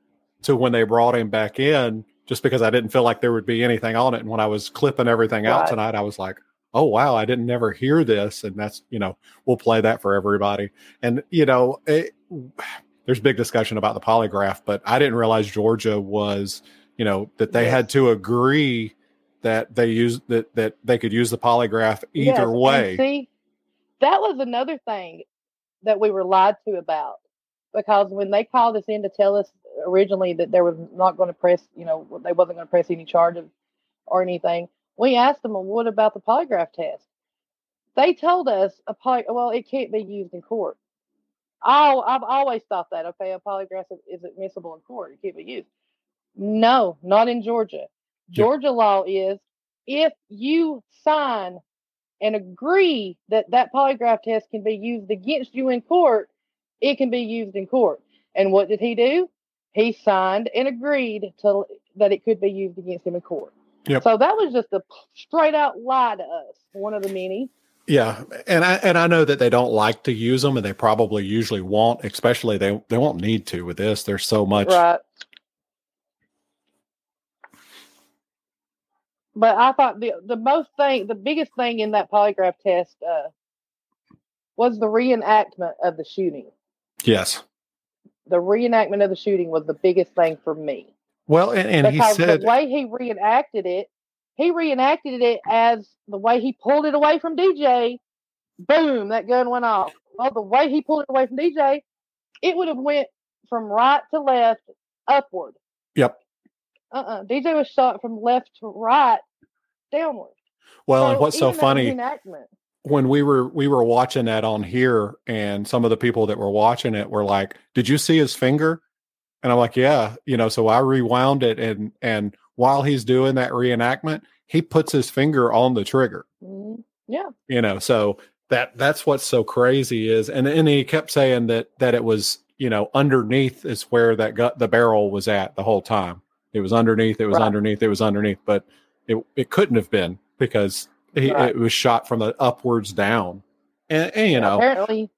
to when they brought him back in just because I didn't feel like there would be anything on it and when I was clipping everything out tonight I was like oh wow I didn't never hear this and that's you know we'll play that for everybody and you know it, *sighs* there's big discussion about the polygraph but I didn't realize Georgia was you know that they Yes. had to agree that they use that that they could use the polygraph either Yes, way. see, that was another thing that we were lied to about because when they called us in to tell us originally that there was not going to press, you know, they wasn't going to press any charges or anything, we asked them, well, what about the polygraph test? They told us a poly, well, it can't be used in court. Oh, I've always thought that. Okay, a polygraph is, is admissible in court; it can't be used. No, not in Georgia. Georgia law is if you sign and agree that that polygraph test can be used against you in court, it can be used in court. And what did he do? He signed and agreed to that it could be used against him in court. Yep. So that was just a straight out lie to us. One of the many. Yeah, and I and I know that they don't like to use them, and they probably usually won't. Especially they they won't need to with this. There's so much. Right. But I thought the the most thing, the biggest thing in that polygraph test uh, was the reenactment of the shooting. Yes. The reenactment of the shooting was the biggest thing for me Well, and, and he said the way he reenacted it, he reenacted it as the way he pulled it away from DJ. Boom, that gun went off. Well, the way he pulled it away from DJ, it would have went from right to left, upward. Yep. Uh-uh. DJ was shot from left to right, downward. Well, and what's so funny when we were we were watching that on here, and some of the people that were watching it were like, "Did you see his finger?" And I'm like, "Yeah." You know, so I rewound it, and and while he's doing that reenactment, he puts his finger on the trigger. Mhm. Yeah. you know so that that's what's so crazy is and and he kept saying that that it was you know underneath is where that gut the barrel was at the whole time it was underneath it was Right. underneath it was underneath but it it couldn't have been because he, Right. it was shot from the upwards down and, and you Yeah, know apparently,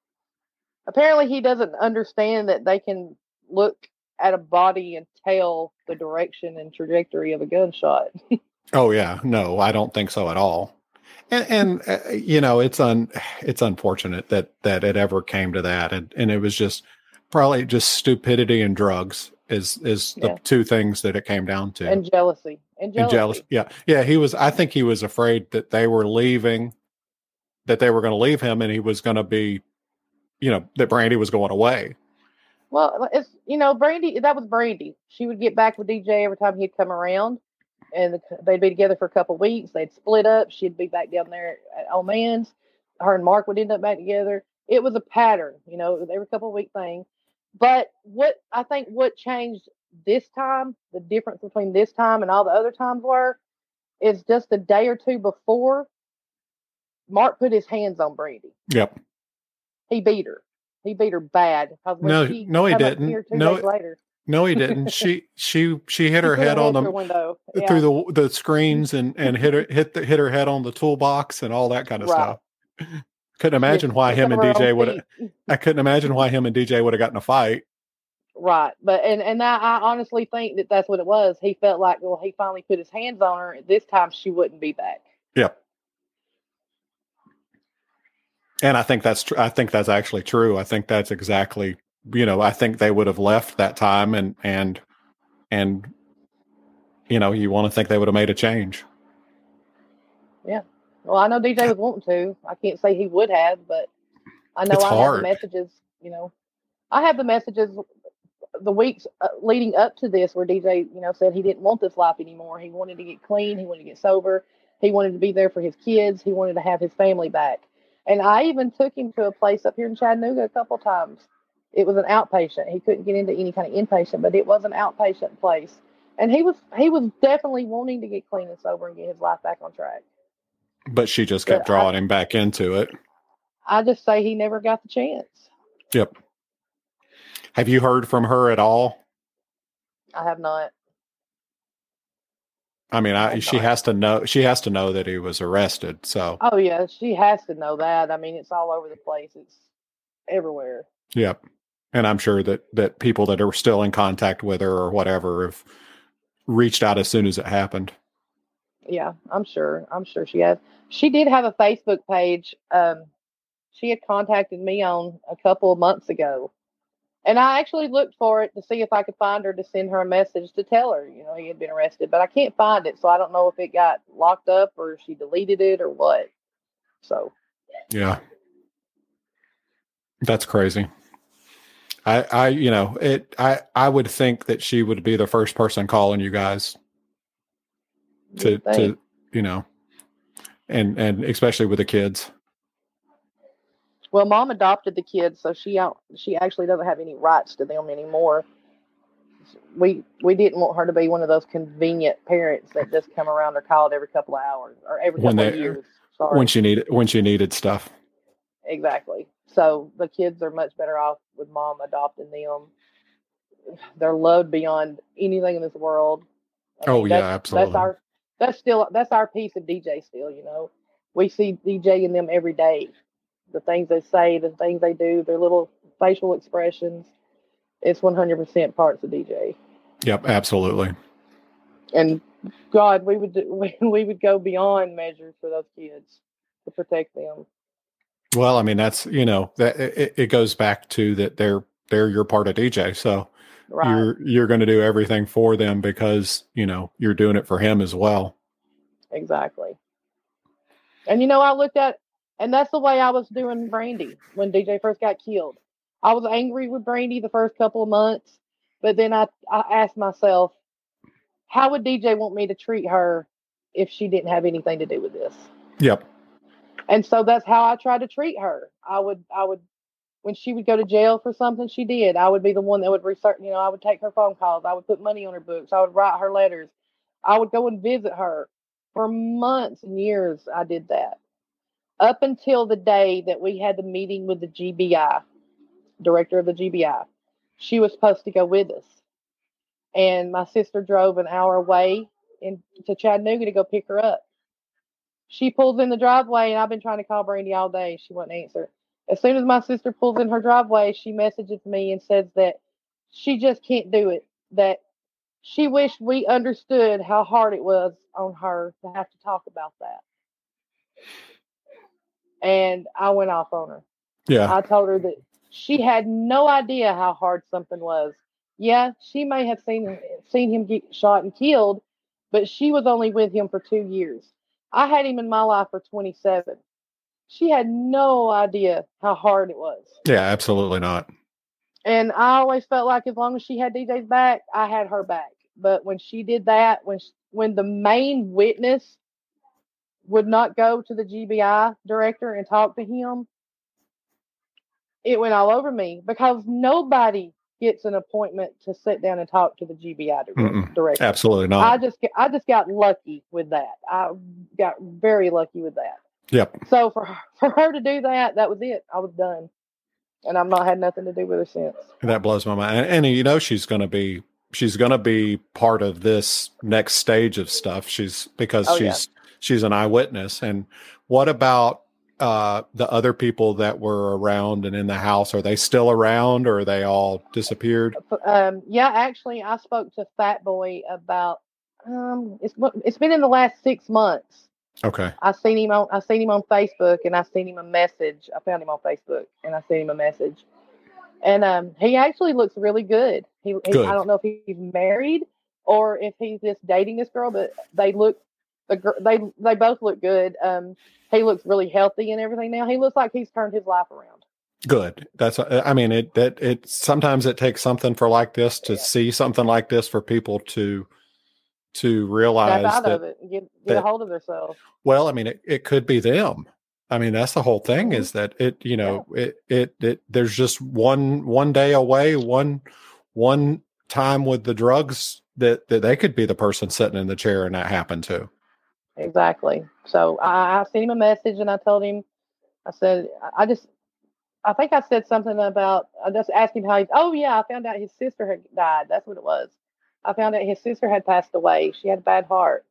apparently he doesn't understand that they can look at a body and tell the direction and trajectory of a gunshot. *laughs* Oh yeah, no, I don't think so at all. And, and uh, you know, it's un it's unfortunate that that it ever came to that, and and it was just probably just stupidity and drugs is is the Yeah. two things that it came down to. and jealousy. And jealousy. And jealous, yeah, yeah. He was. I think he was afraid that they were leaving, that they were going to leave him, and he was going to be, you know, that Brandy was going away. Well, it's you know, Brandy. That was Brandy. She would get back with DJ every time he'd come around, and they'd be together for a couple weeks. They'd split up. She'd be back down there at Old Man's. Her and Mark would end up back together. It was a pattern, you know, every couple week thing. But what I think what changed this time, the difference between this time and all the other times were, is just a day or two before, Mark put his hands on Brandy. Yep. He beat her. He beat her bad. No, she no, he didn't. No, later. No, he didn't. *laughs* she she she hit her head on the window. Yeah. through the the screens and and hit her hit the, hit her head on the toolbox and all that kind of Right. stuff. couldn't imagine why him and DJ would. *laughs* I couldn't imagine why him and DJ would have gotten a fight. Right, but and and I, I honestly think that that's what it was. He felt like, well, he finally put his hands on her. This time, she wouldn't be back. Yep. And I think that's tr- I think that's actually true. I think that's exactly you know I think they would have left that time and and and you know you want to think they would have made a change. Yeah. Well, I know DJ was wanting to. I can't say he would have, but I know It's I have the messages. You know, I have the messages the weeks uh, leading up to this where DJ, you know, said he didn't want this life anymore. He wanted to get clean. He wanted to get sober. He wanted to be there for his kids. He wanted to have his family back. And I even took him to a place up here in Chattanooga a couple times. It was an outpatient. He couldn't get into any kind of inpatient, but it was an outpatient place. And he was he was definitely wanting to get clean and sober and get his life back on track. But she just kept But I- drawing him back into it. I just say he never got the chance. Yep. Have you heard from her at all? I have not. I mean, I, she has to know. She has to know that he was arrested. So, Oh yeah, she has to know that. I mean, it's all over the place. It's everywhere. yep. And I'm sure that that people that are still in contact with her or whatever have reached out as soon as it happened. Yeah, I'm sure. I'm sure she has. She did have a Facebook page. Um, she had contacted me on a couple of months ago, and I actually looked for it to see if I could find her to send her a message to tell her, you know, he had been arrested. But I can't find it, so I don't know if it got locked up or she deleted it or what. So Yeah. That's crazy. I, I, you know, it, I, I would think that she would be the first person calling you guys to, you'd to, you know, and, and especially with the kids. Well, mom adopted the kids, so she out, she actually doesn't have any rights to them anymore. We we didn't want her to be one of those convenient parents that just come around or called every couple of hours or every When couple of years. Sorry, when she needed, when she needed stuff. exactly. So the kids are much better off with mom adopting them. They're loved beyond anything in this world. I Oh, mean, yeah, that's, absolutely. That's our that's still that's our piece of DJ. Still, you know, we see DJ in them every day. The things they say, the things they do, their little facial expressions. It's one hundred percent parts of DJ. Yep. Absolutely. And God, we would *laughs* we would go beyond measures for those kids to protect them. Well, I mean, that's, you know, that it, it goes back to that they're, they're your part of DJ. So Right. you're, you're going to do everything for them because, you know, you're doing it for him as well. Exactly. And you know, I looked at, and that's the way I was doing Brandy when DJ first got killed. I was angry with Brandy the first couple of months, but then I, I asked myself, how would DJ want me to treat her if she didn't have anything to do with this? Yep. And so that's how I tried to treat her. I would, I would, when she would go to jail for something she did, I would be the one that would research, you know, I would take her phone calls. I would put money on her books. I would write her letters. I would go and visit her. For months and years, I did that. Up until the day that we had the meeting with the GBI, director of the GBI. She was supposed to go with us. And my sister drove an hour away in, to Chattanooga to go pick her up. She pulls in the driveway, and I've been trying to call Brandy all day. She wouldn't answer. As soon as my sister pulls in her driveway, she messages me and says that she just can't do it. That she wished we understood how hard it was on her to have to talk about that. And I went off on her. Yeah. I told her that she had no idea how hard something was. Yeah, she may have seen seen him get shot and killed, but she was only with him for two years. I had him in my life for 27. She had no idea how hard it was. Yeah. Absolutely not. And I always felt like as long as she had DJ's back, I had her back. But when she did that, when sh when the main witness would not go to the GBI director and talk to him, it went all over me because nobody gets an appointment to sit down and talk to the GBI dir- Mm-mm. director. Absolutely not. I just I just got lucky with that. I got very lucky with that. Yep. So for *laughs* for her to do that, that was it. I was done, and I've not had nothing to do with her since. That blows my mind. And, and you know, she's going to be, she's going to be part of this next stage of stuff. She's because Oh, she's, she's an eyewitness. And what about, uh, the other people that were around and in the house are they still around or are they all disappeared? Um, yeah, actually, I spoke to Fat Boy about um, it's it's been in the last six months. Okay. I seen him on I seen him on Facebook and I seen him a message. I found him on Facebook and I seen him a message. And um, he actually looks really good. He, he Good. I don't know if he's married or if he's just dating this girl, but they look the they they both look good. Um, he looks really healthy and everything now. He looks like he's turned his life around. Good. That's I mean it that it sometimes it takes something for like this to Yeah. see something like this for people to to realize out that of it get get a hold of themselves. well, I mean it, it could be them. I mean that's the whole thing Mhm. is that it you know it, it it there's just one one day away one one time with the drugs that that they could be the person sitting in the chair and that happened to. Exactly. So I, I sent him a message and I told him, I said, I- just, I think I said something about, I just asked him how he, oh yeah, I found out his sister had died. That's what it was. I found out his sister had passed away. She had a bad heart.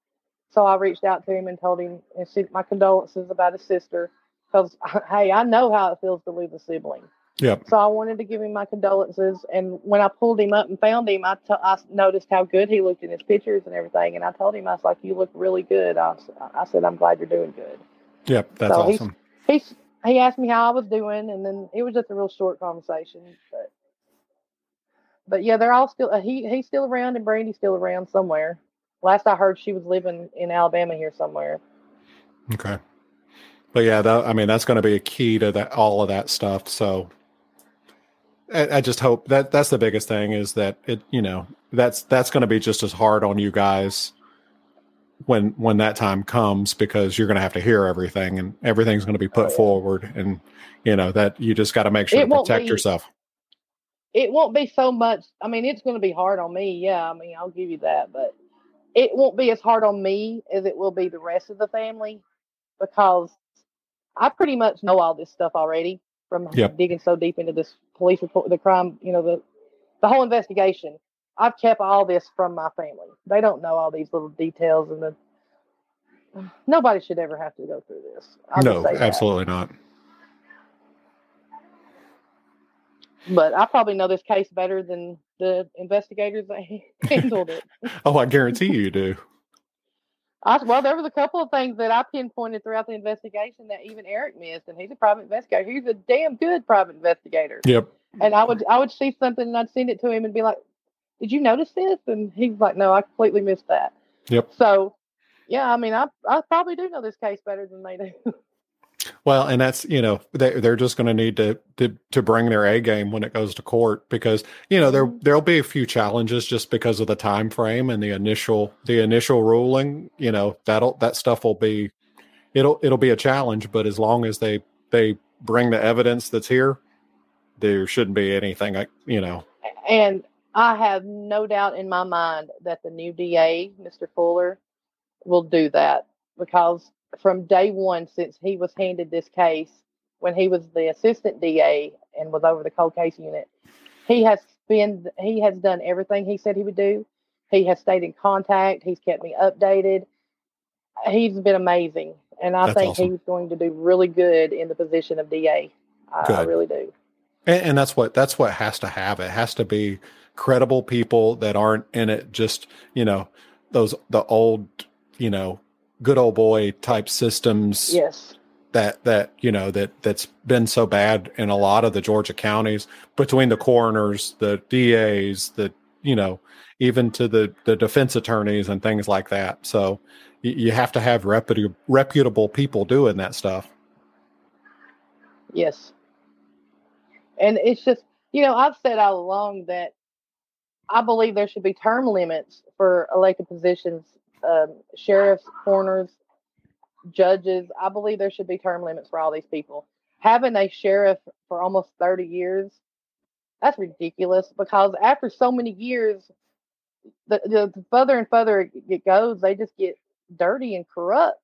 So I reached out to him and told him and sent my condolences about his sister. Because, *laughs* hey, I know how it feels to lose a sibling. Yep. So I wanted to give him my condolences. And when I pulled him up and found him, I I noticed how good he looked in his pictures and everything. And I told him, I was like, "You look really good." I I said, "I'm glad you're doing good." Yep, that's So he's- awesome. He s- he asked me how I was doing, and then it was just a real short conversation. But but yeah, they're all still. Uh, he he's still around, and Brandy's still around somewhere. Last I heard, she was living in Alabama here somewhere. Okay. But yeah, that, I mean, that's going to be a key to that, all of that stuff. So I, I just hope that that's the biggest thing is that it, you know, that's, that's going to be just as hard on you guys when, when that time comes, because you're going to have to hear everything and everything's going to be put Oh, forward. And, you know, that you just got to make sure It to protect be- yourself. it won't be so much. I mean, it's going to be hard on me. Yeah, I mean, I'll give you that, but it won't be as hard on me as it will be the rest of the family because I pretty much know all this stuff already from Yep. *laughs* digging so deep into this police report, the crime, you know, the the whole investigation. I've kept all this from my family. They don't know all these little details, and the *sighs* nobody should ever have to go through this. I'll No, say that. absolutely not. But I probably know this case better than the investigators that *laughs* handled it. *laughs* Oh, I guarantee you do. I, well, there was a couple of things that I pinpointed throughout the investigation that even Eric missed, and he's a private investigator. He's a damn good private investigator. Yep. And I would I would see something and I'd send it to him and be like, "Did you notice this?" And he's like, "No, I completely missed that." Yep. So, yeah, I mean, I I probably do know this case better than they do. *laughs* Well, and that's you know they they're just going to need to to to bring their A game when it goes to court because you know there Mhm. there'll be a few challenges just because of the time frame and the initial the initial ruling. You know that'll that stuff will be it'll it'll be a challenge, but as long as they they bring the evidence that's here, there shouldn't be anything. like, You know, and I have no doubt in my mind that the new DA, Mr. Fuller, will do that because from day one, since he was handed this case, when he was the assistant DA and was over the cold case unit, he has been he has done everything he said he would do. He has stayed in contact. He's kept me updated. He's been amazing, and I That's think awesome. he's going to do really good in the position of DA. I, I really do. and, and that's what that's what has to have. It has to be credible people that aren't in it just you know those the old you know good old boy type systems Yes. that that you know that that's been so bad in a lot of the Georgia counties between the coroners, the DAs, the you know even to the the defense attorneys and things like that. So you, you have to have reputable reputable people doing that stuff. Yes. And it's just, you know, I've said all along that I believe there should be term limits for elected positions, um, sheriffs, coroners, judges. I believe there should be term limits for all these people. Having a sheriff for almost 30 years, that's ridiculous because after so many years, the, the further and further it goes, they just get dirty and corrupt.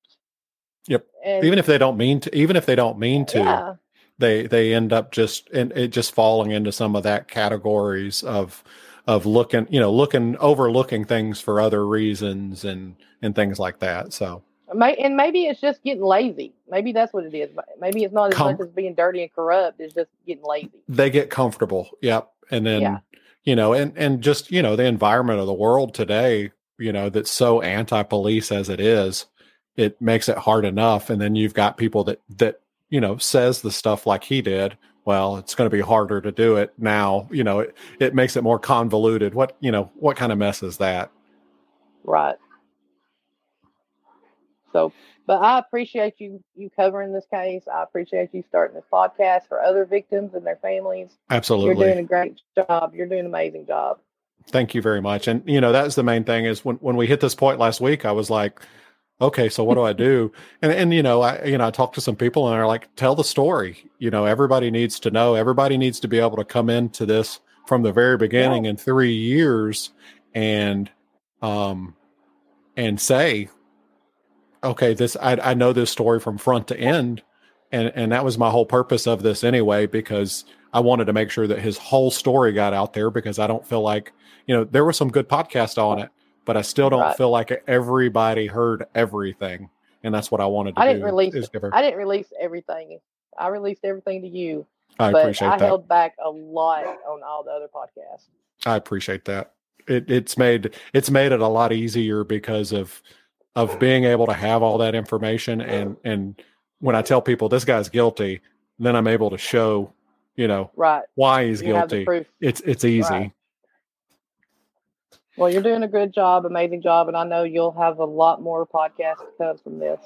Yep. And Even if they don't mean to, even if they don't mean to, yeah. they they end up just and it just falling into some of that categories of of looking you know looking overlooking things for other reasons and and things like that. So and maybe it's just getting lazy. Maybe that's what it is. Maybe it's not as Com- much as being dirty and corrupt. It's just getting lazy. They get comfortable. Yep. And then, Yeah. you know, and, and just, you know, the environment of the world today, you know, that's so anti police as it is, it makes it hard enough. And then you've got people that, that, you know, says the stuff like he did. Well, it's going to be harder to do it now. You know, it, it makes it more convoluted. What, you know, what kind of mess is that? Right. So, but I appreciate you you covering this case. I appreciate you starting this podcast for other victims and their families. Absolutely. You're doing a great job. You're doing an amazing job. Thank you very much. And you know, that's the main thing is when when we hit this point last week, I was like, okay, so what do I do? And and you know, I you know, I talked to some people and they're like, tell the story. You know, everybody needs to know. Everybody needs to be able to come into this from the very beginning in three years and um and say, okay, this I I know this story from front to end. And and that was my whole purpose of this anyway, because I wanted to make sure that his whole story got out there because I don't feel like you know, there were some good podcasts on it, but I still don't Right. feel like everybody heard everything. And that's what I wanted to I do. didn't release I didn't release everything. I released everything to you, I but appreciate I that. held back a lot on all the other podcasts. I appreciate that. It, it's made it's made it a lot easier because of of being able to have all that information and and when I tell people this guy's guilty, then I'm able to show, you know, Right. why he's you guilty. It's it's easy. Right. Well, you're doing a good job, amazing job, and I know you'll have a lot more podcasts to come from this.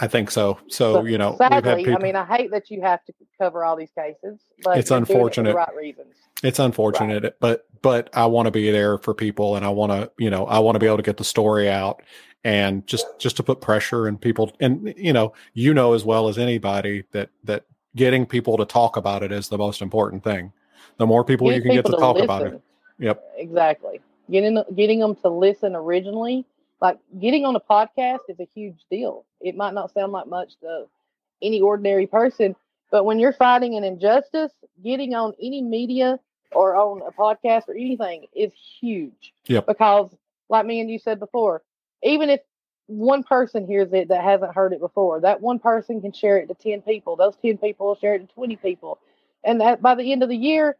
I think so. So, But you know, sadly, people I mean, I hate that you have to cover all these cases, but It's it unfortunate. the right reasons. It's unfortunate, but but I want to be there for people, and I want to you know I want to be able to get the story out, and just just to put pressure and people, and you know you know as well as anybody that that getting people to talk about it is the most important thing. The more people you can get to people talk about it. Yep. Exactly. Getting getting them to listen originally, like getting on a podcast, is a huge deal. It might not sound like much to any ordinary person, but when you're fighting an injustice, getting on any media or on a podcast or anything is huge. Yep. Because, like me and you said before, even if one person hears it that hasn't heard it before, that one person can share it to 10 people. Those 10 people will share it to 20 people. And that by the end of the year,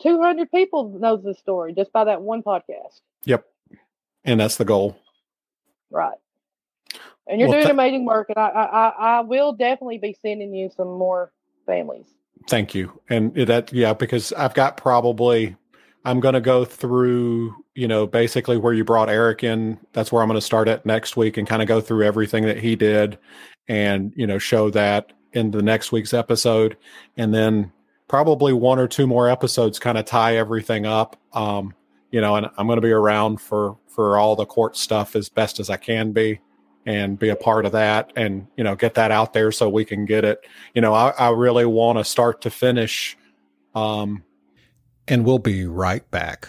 200 people knows this story just by that one podcast. yep, and that's the goal. Right. And you're Well, doing th- amazing work. And I, I, I I will definitely be sending you some more families. Thank you. And that, yeah, because I've got probably, I'm going to go through, you know, basically where you brought Eric in. That's where I'm going to start at next week and kind of go through everything that he did and, you know, show that in the next week's episode. And then probably one or two more episodes kind of tie everything up. Um, you know, and I'm going to be around for, for all the court stuff as best as I can be and be a part of that and, you know, get that out there so we can get it you know, I, I really want to start to finish. Um, and we'll be right back.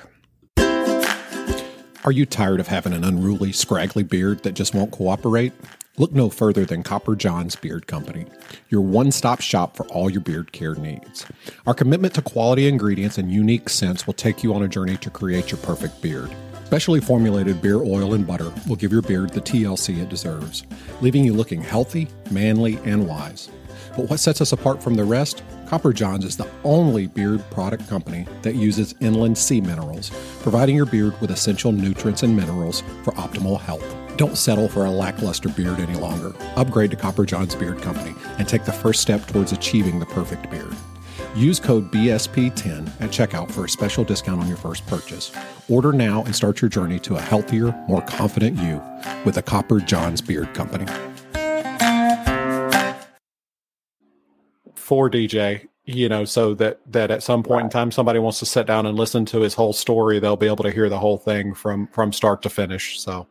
Are you tired of having an unruly, scraggly beard that just won't cooperate? Look no further than Copper John's Beard Company, your one stop shop for all your beard care needs. Our commitment to quality ingredients and unique scents will take you on a journey to create your perfect beard. Specially formulated beard oil and butter will give your beard the TLC it deserves, leaving you looking healthy, manly, and wise. But what sets us apart from the rest? Copper Johns is the only beard product company that uses inland sea minerals, providing your beard with essential nutrients and minerals for optimal health. Don't settle for a lackluster beard any longer. Upgrade to Copper Johns Beard Company and take the first step towards achieving the perfect beard. Use code BSP10 at checkout for a special discount on your first purchase. Order now and start your journey to a healthier, more confident you with the Copper Johns Beard Company. For DJ, you know, so that that at some point in time somebody wants to sit down and listen to his whole story, they'll be able to hear the whole thing from from start to finish. So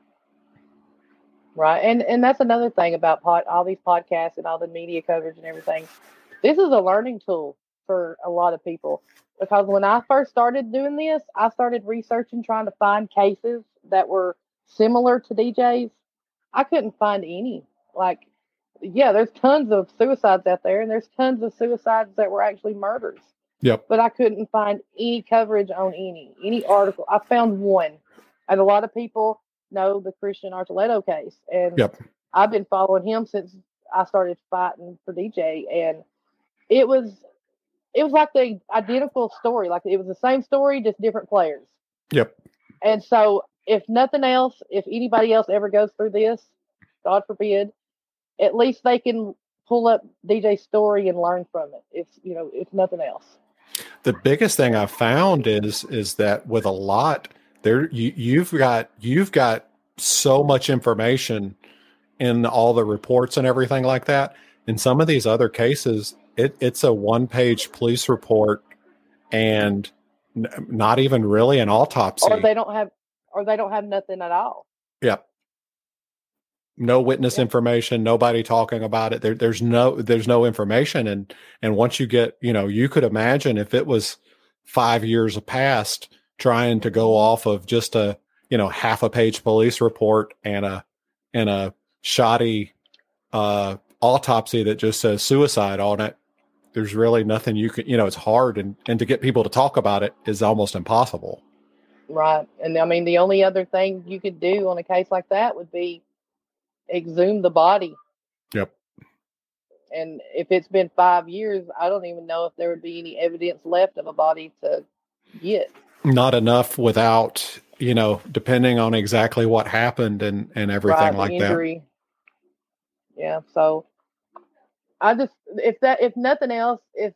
Right. And and that's another thing about pod, all these podcasts and all the media coverage and everything. This is a learning tool for a lot of people because when I first started doing this, I started researching trying to find cases that were similar to DJ's. I couldn't find any. Like yeah, there's tons of suicides out there and there's tons of suicides that were actually murders. Yep. But I couldn't find any coverage on any any article. I found one. And a lot of people know the Christian Archuleta case. And Yep. I've been following him since I started fighting for DJ, and it was it was like the identical story. Like it was the same story, just different players. Yep. And so, if nothing else, if anybody else ever goes through this, God forbid, at least they can pull up DJ's story and learn from it. If you know, if nothing else. The biggest thing I've found is is that with a lot there, you, you've got you've got so much information in all the reports and everything like that. In some of these other cases, it, it's a one page police report and n- not even really an autopsy. Or they don't have, or they don't have nothing at all. Yep. No witness Yeah. information, nobody talking about it. There, there's no, there's no information. And, and once you get, you know, you could imagine if it was five years past trying to go off of just a, you know, half a page police report and a, and a shoddy, uh, autopsy that just says suicide on it. There's really nothing you can, you know, it's hard and, and to get people to talk about it is almost impossible. Right. And I mean, the only other thing you could do on a case like that would be exhume the body. Yep. And if it's been five years, I don't even know if there would be any evidence left of a body to get. Not enough without you know depending on exactly what happened and and everything right, like that injury. Yeah. So I just, if that, if nothing else, if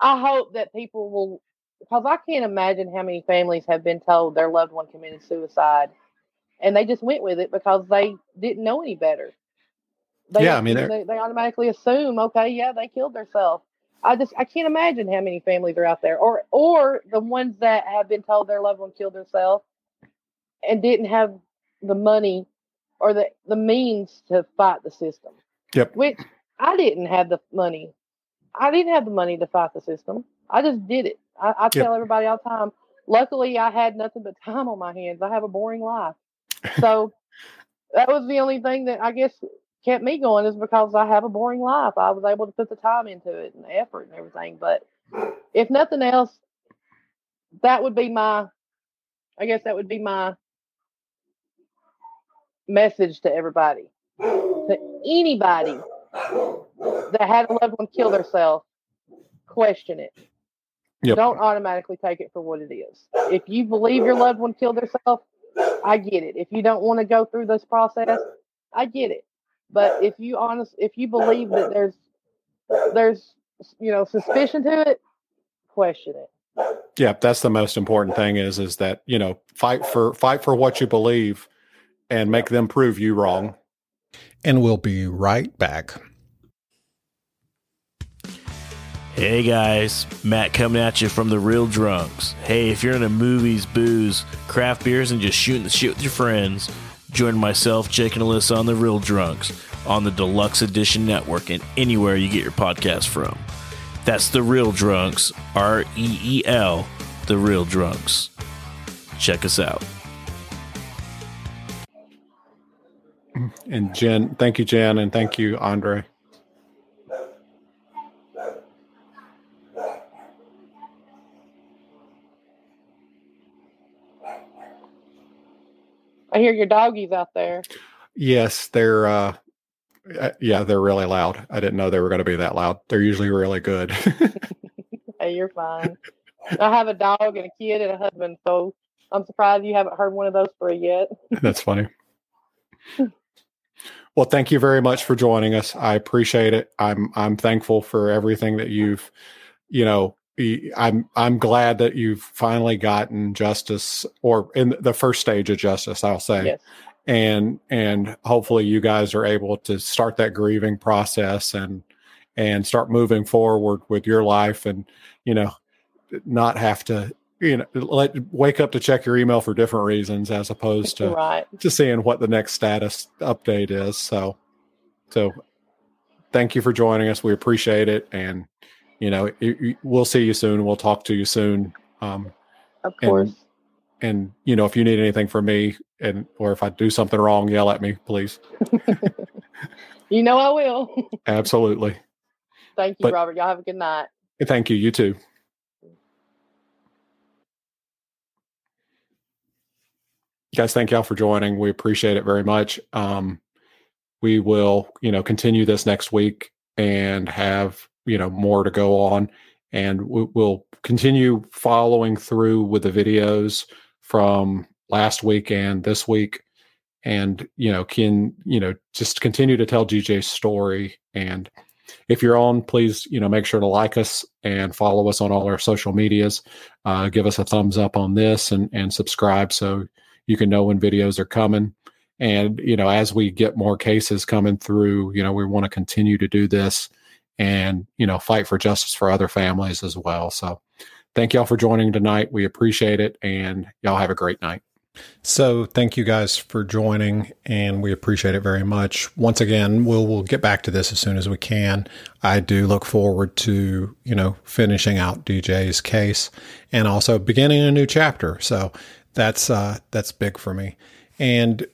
I hope that people will, because I can't imagine how many families have been told their loved one committed suicide and they just went with it because they didn't know any better. They, Yeah, I mean, they, they automatically assume, okay, yeah, they killed themselves. I just, I can't imagine how many families are out there, or, or the ones that have been told their loved one killed themselves and didn't have the money or the the means to fight the system. Yep. Which I didn't have the money. I didn't have the money to fight the system. I just did it. I, I tell everybody all the time. Luckily, I had nothing but time on my hands. I have a boring life, so that was the only thing that I guess kept me going is because I have a boring life. I was able to put the time into it and the effort and everything. But if nothing else, that would be my. I guess that would be my message to everybody, to anybody that had a loved one kill themselves, question it. Yep. Don't automatically take it for what it is. If you believe your loved one killed herself, I get it. If you don't want to go through this process, I get it. But if you honest, if you believe that there's there's you know suspicion to it, question it. yeah that's the most important thing is is that you know fight for fight for what you believe and make them prove you wrong and we'll be right back Hey guys, Matt coming at you from the Reel Drunks. Hey, if you're into movies, booze, craft beers, and just shooting the shit with your friends, join myself, Jake, and Alyssa on the Reel Drunks on the Deluxe Edition Network and anywhere you get your podcast from. That's the Reel Drunks, R E E L, the Reel Drunks. Check us out. and jen thank you jen and thank you andre I hear your doggies out there. yes they're uh uh, yeah they're really loud i didn't know they were going to be that loud they're usually really good *laughs* Hey, you're fine. *laughs* I have a dog and a kid and a husband, so I'm surprised you haven't heard one of those three yet. *laughs* That's funny. Well, thank you very much for joining us. I appreciate it. I'm I'm thankful for everything that you've, you know, I'm I'm glad that you've finally gotten justice or in the first stage of justice, I'll say. Yes. And and hopefully you guys are able to start that grieving process and and start moving forward with your life and you know not have to you know let wake up to check your email for different reasons as opposed to right. to seeing what the next status update is. So, so thank you for joining us. We appreciate it, and you know it, it- we'll see you soon. We'll talk to you soon. Um, Of And- course. and you know if you need anything from me, and or if I do something wrong, yell at me, please. *laughs* You know I will. *laughs* Absolutely. Thank you, But- Robert. Y'all have a good night. Thank you. You too. guys, thank y'all for joining. We appreciate it very much. Um, we will, you know, continue this next week and have, you know, more to go on. And we'll continue following through with the videos from last week and this week. And, you know, can, you know, just continue to tell DJ's story. And if you're on, please, you know, make sure to like us and follow us on all our social medias. Uh, give us a thumbs up on this and, and subscribe so you can know when videos are coming. And, you know, as we get more cases coming through, you know, we want to continue to do this and, you know, fight for justice for other families as well. So thank y'all for joining tonight. We appreciate it. And y'all have a great night. So thank you guys for joining and we appreciate it very much. Once again, we'll we'll get back to this as soon as we can. I do look forward to, you know, finishing out DJ's case and also beginning a new chapter. So that's uh that's big for me. And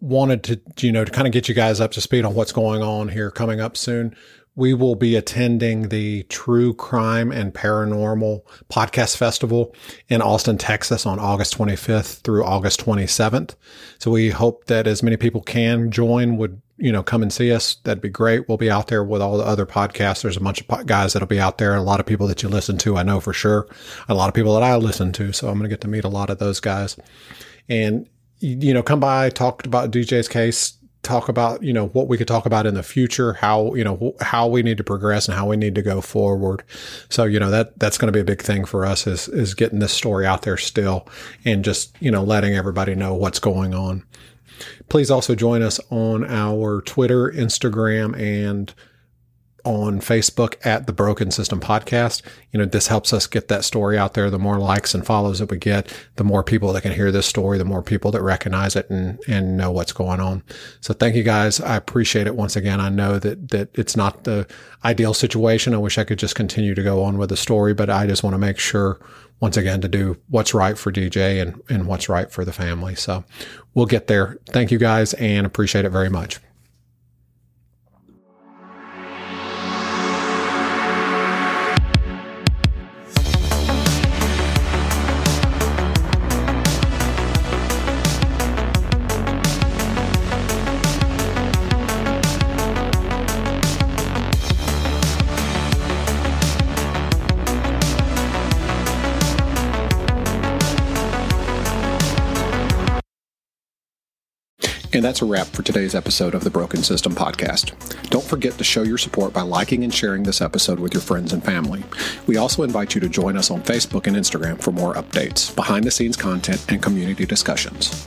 wanted to, you know, to kind of get you guys up to speed on what's going on here coming up soon. We will be attending the True Crime and Paranormal Podcast Festival in Austin, Texas on August 25th through August 27th. So we hope that as many people can join would, you know, come and see us. That'd be great. We'll be out there with all the other podcasts. There's a bunch of guys that'll be out there. A lot of people that you listen to, I know for sure. A lot of people that I listen to. So I'm going to get to meet a lot of those guys. And you know, come by, talk about DJ's case, talk about, you know, what we could talk about in the future, how, you know, how we need to progress and how we need to go forward. So, you know, that, that's going to be a big thing for us is, is getting this story out there still and just, you know, letting everybody know what's going on. Please also join us on our Twitter, Instagram, and on Facebook at the Broken System Podcast. You know, this helps us get that story out there. The more likes and follows that we get, the more people that can hear this story, the more people that recognize it and, and know what's going on. So thank you guys. I appreciate it once again. I know that, that it's not the ideal situation. I wish I could just continue to go on with the story, but I just want to make sure once again to do what's right for DJ and, and what's right for the family. So we'll get there. Thank you guys and appreciate it very much. And that's a wrap for today's episode of the Broken System Podcast. Don't forget to show your support by liking and sharing this episode with your friends and family. We also invite you to join us on Facebook and Instagram for more updates, behind the scenes content, and community discussions.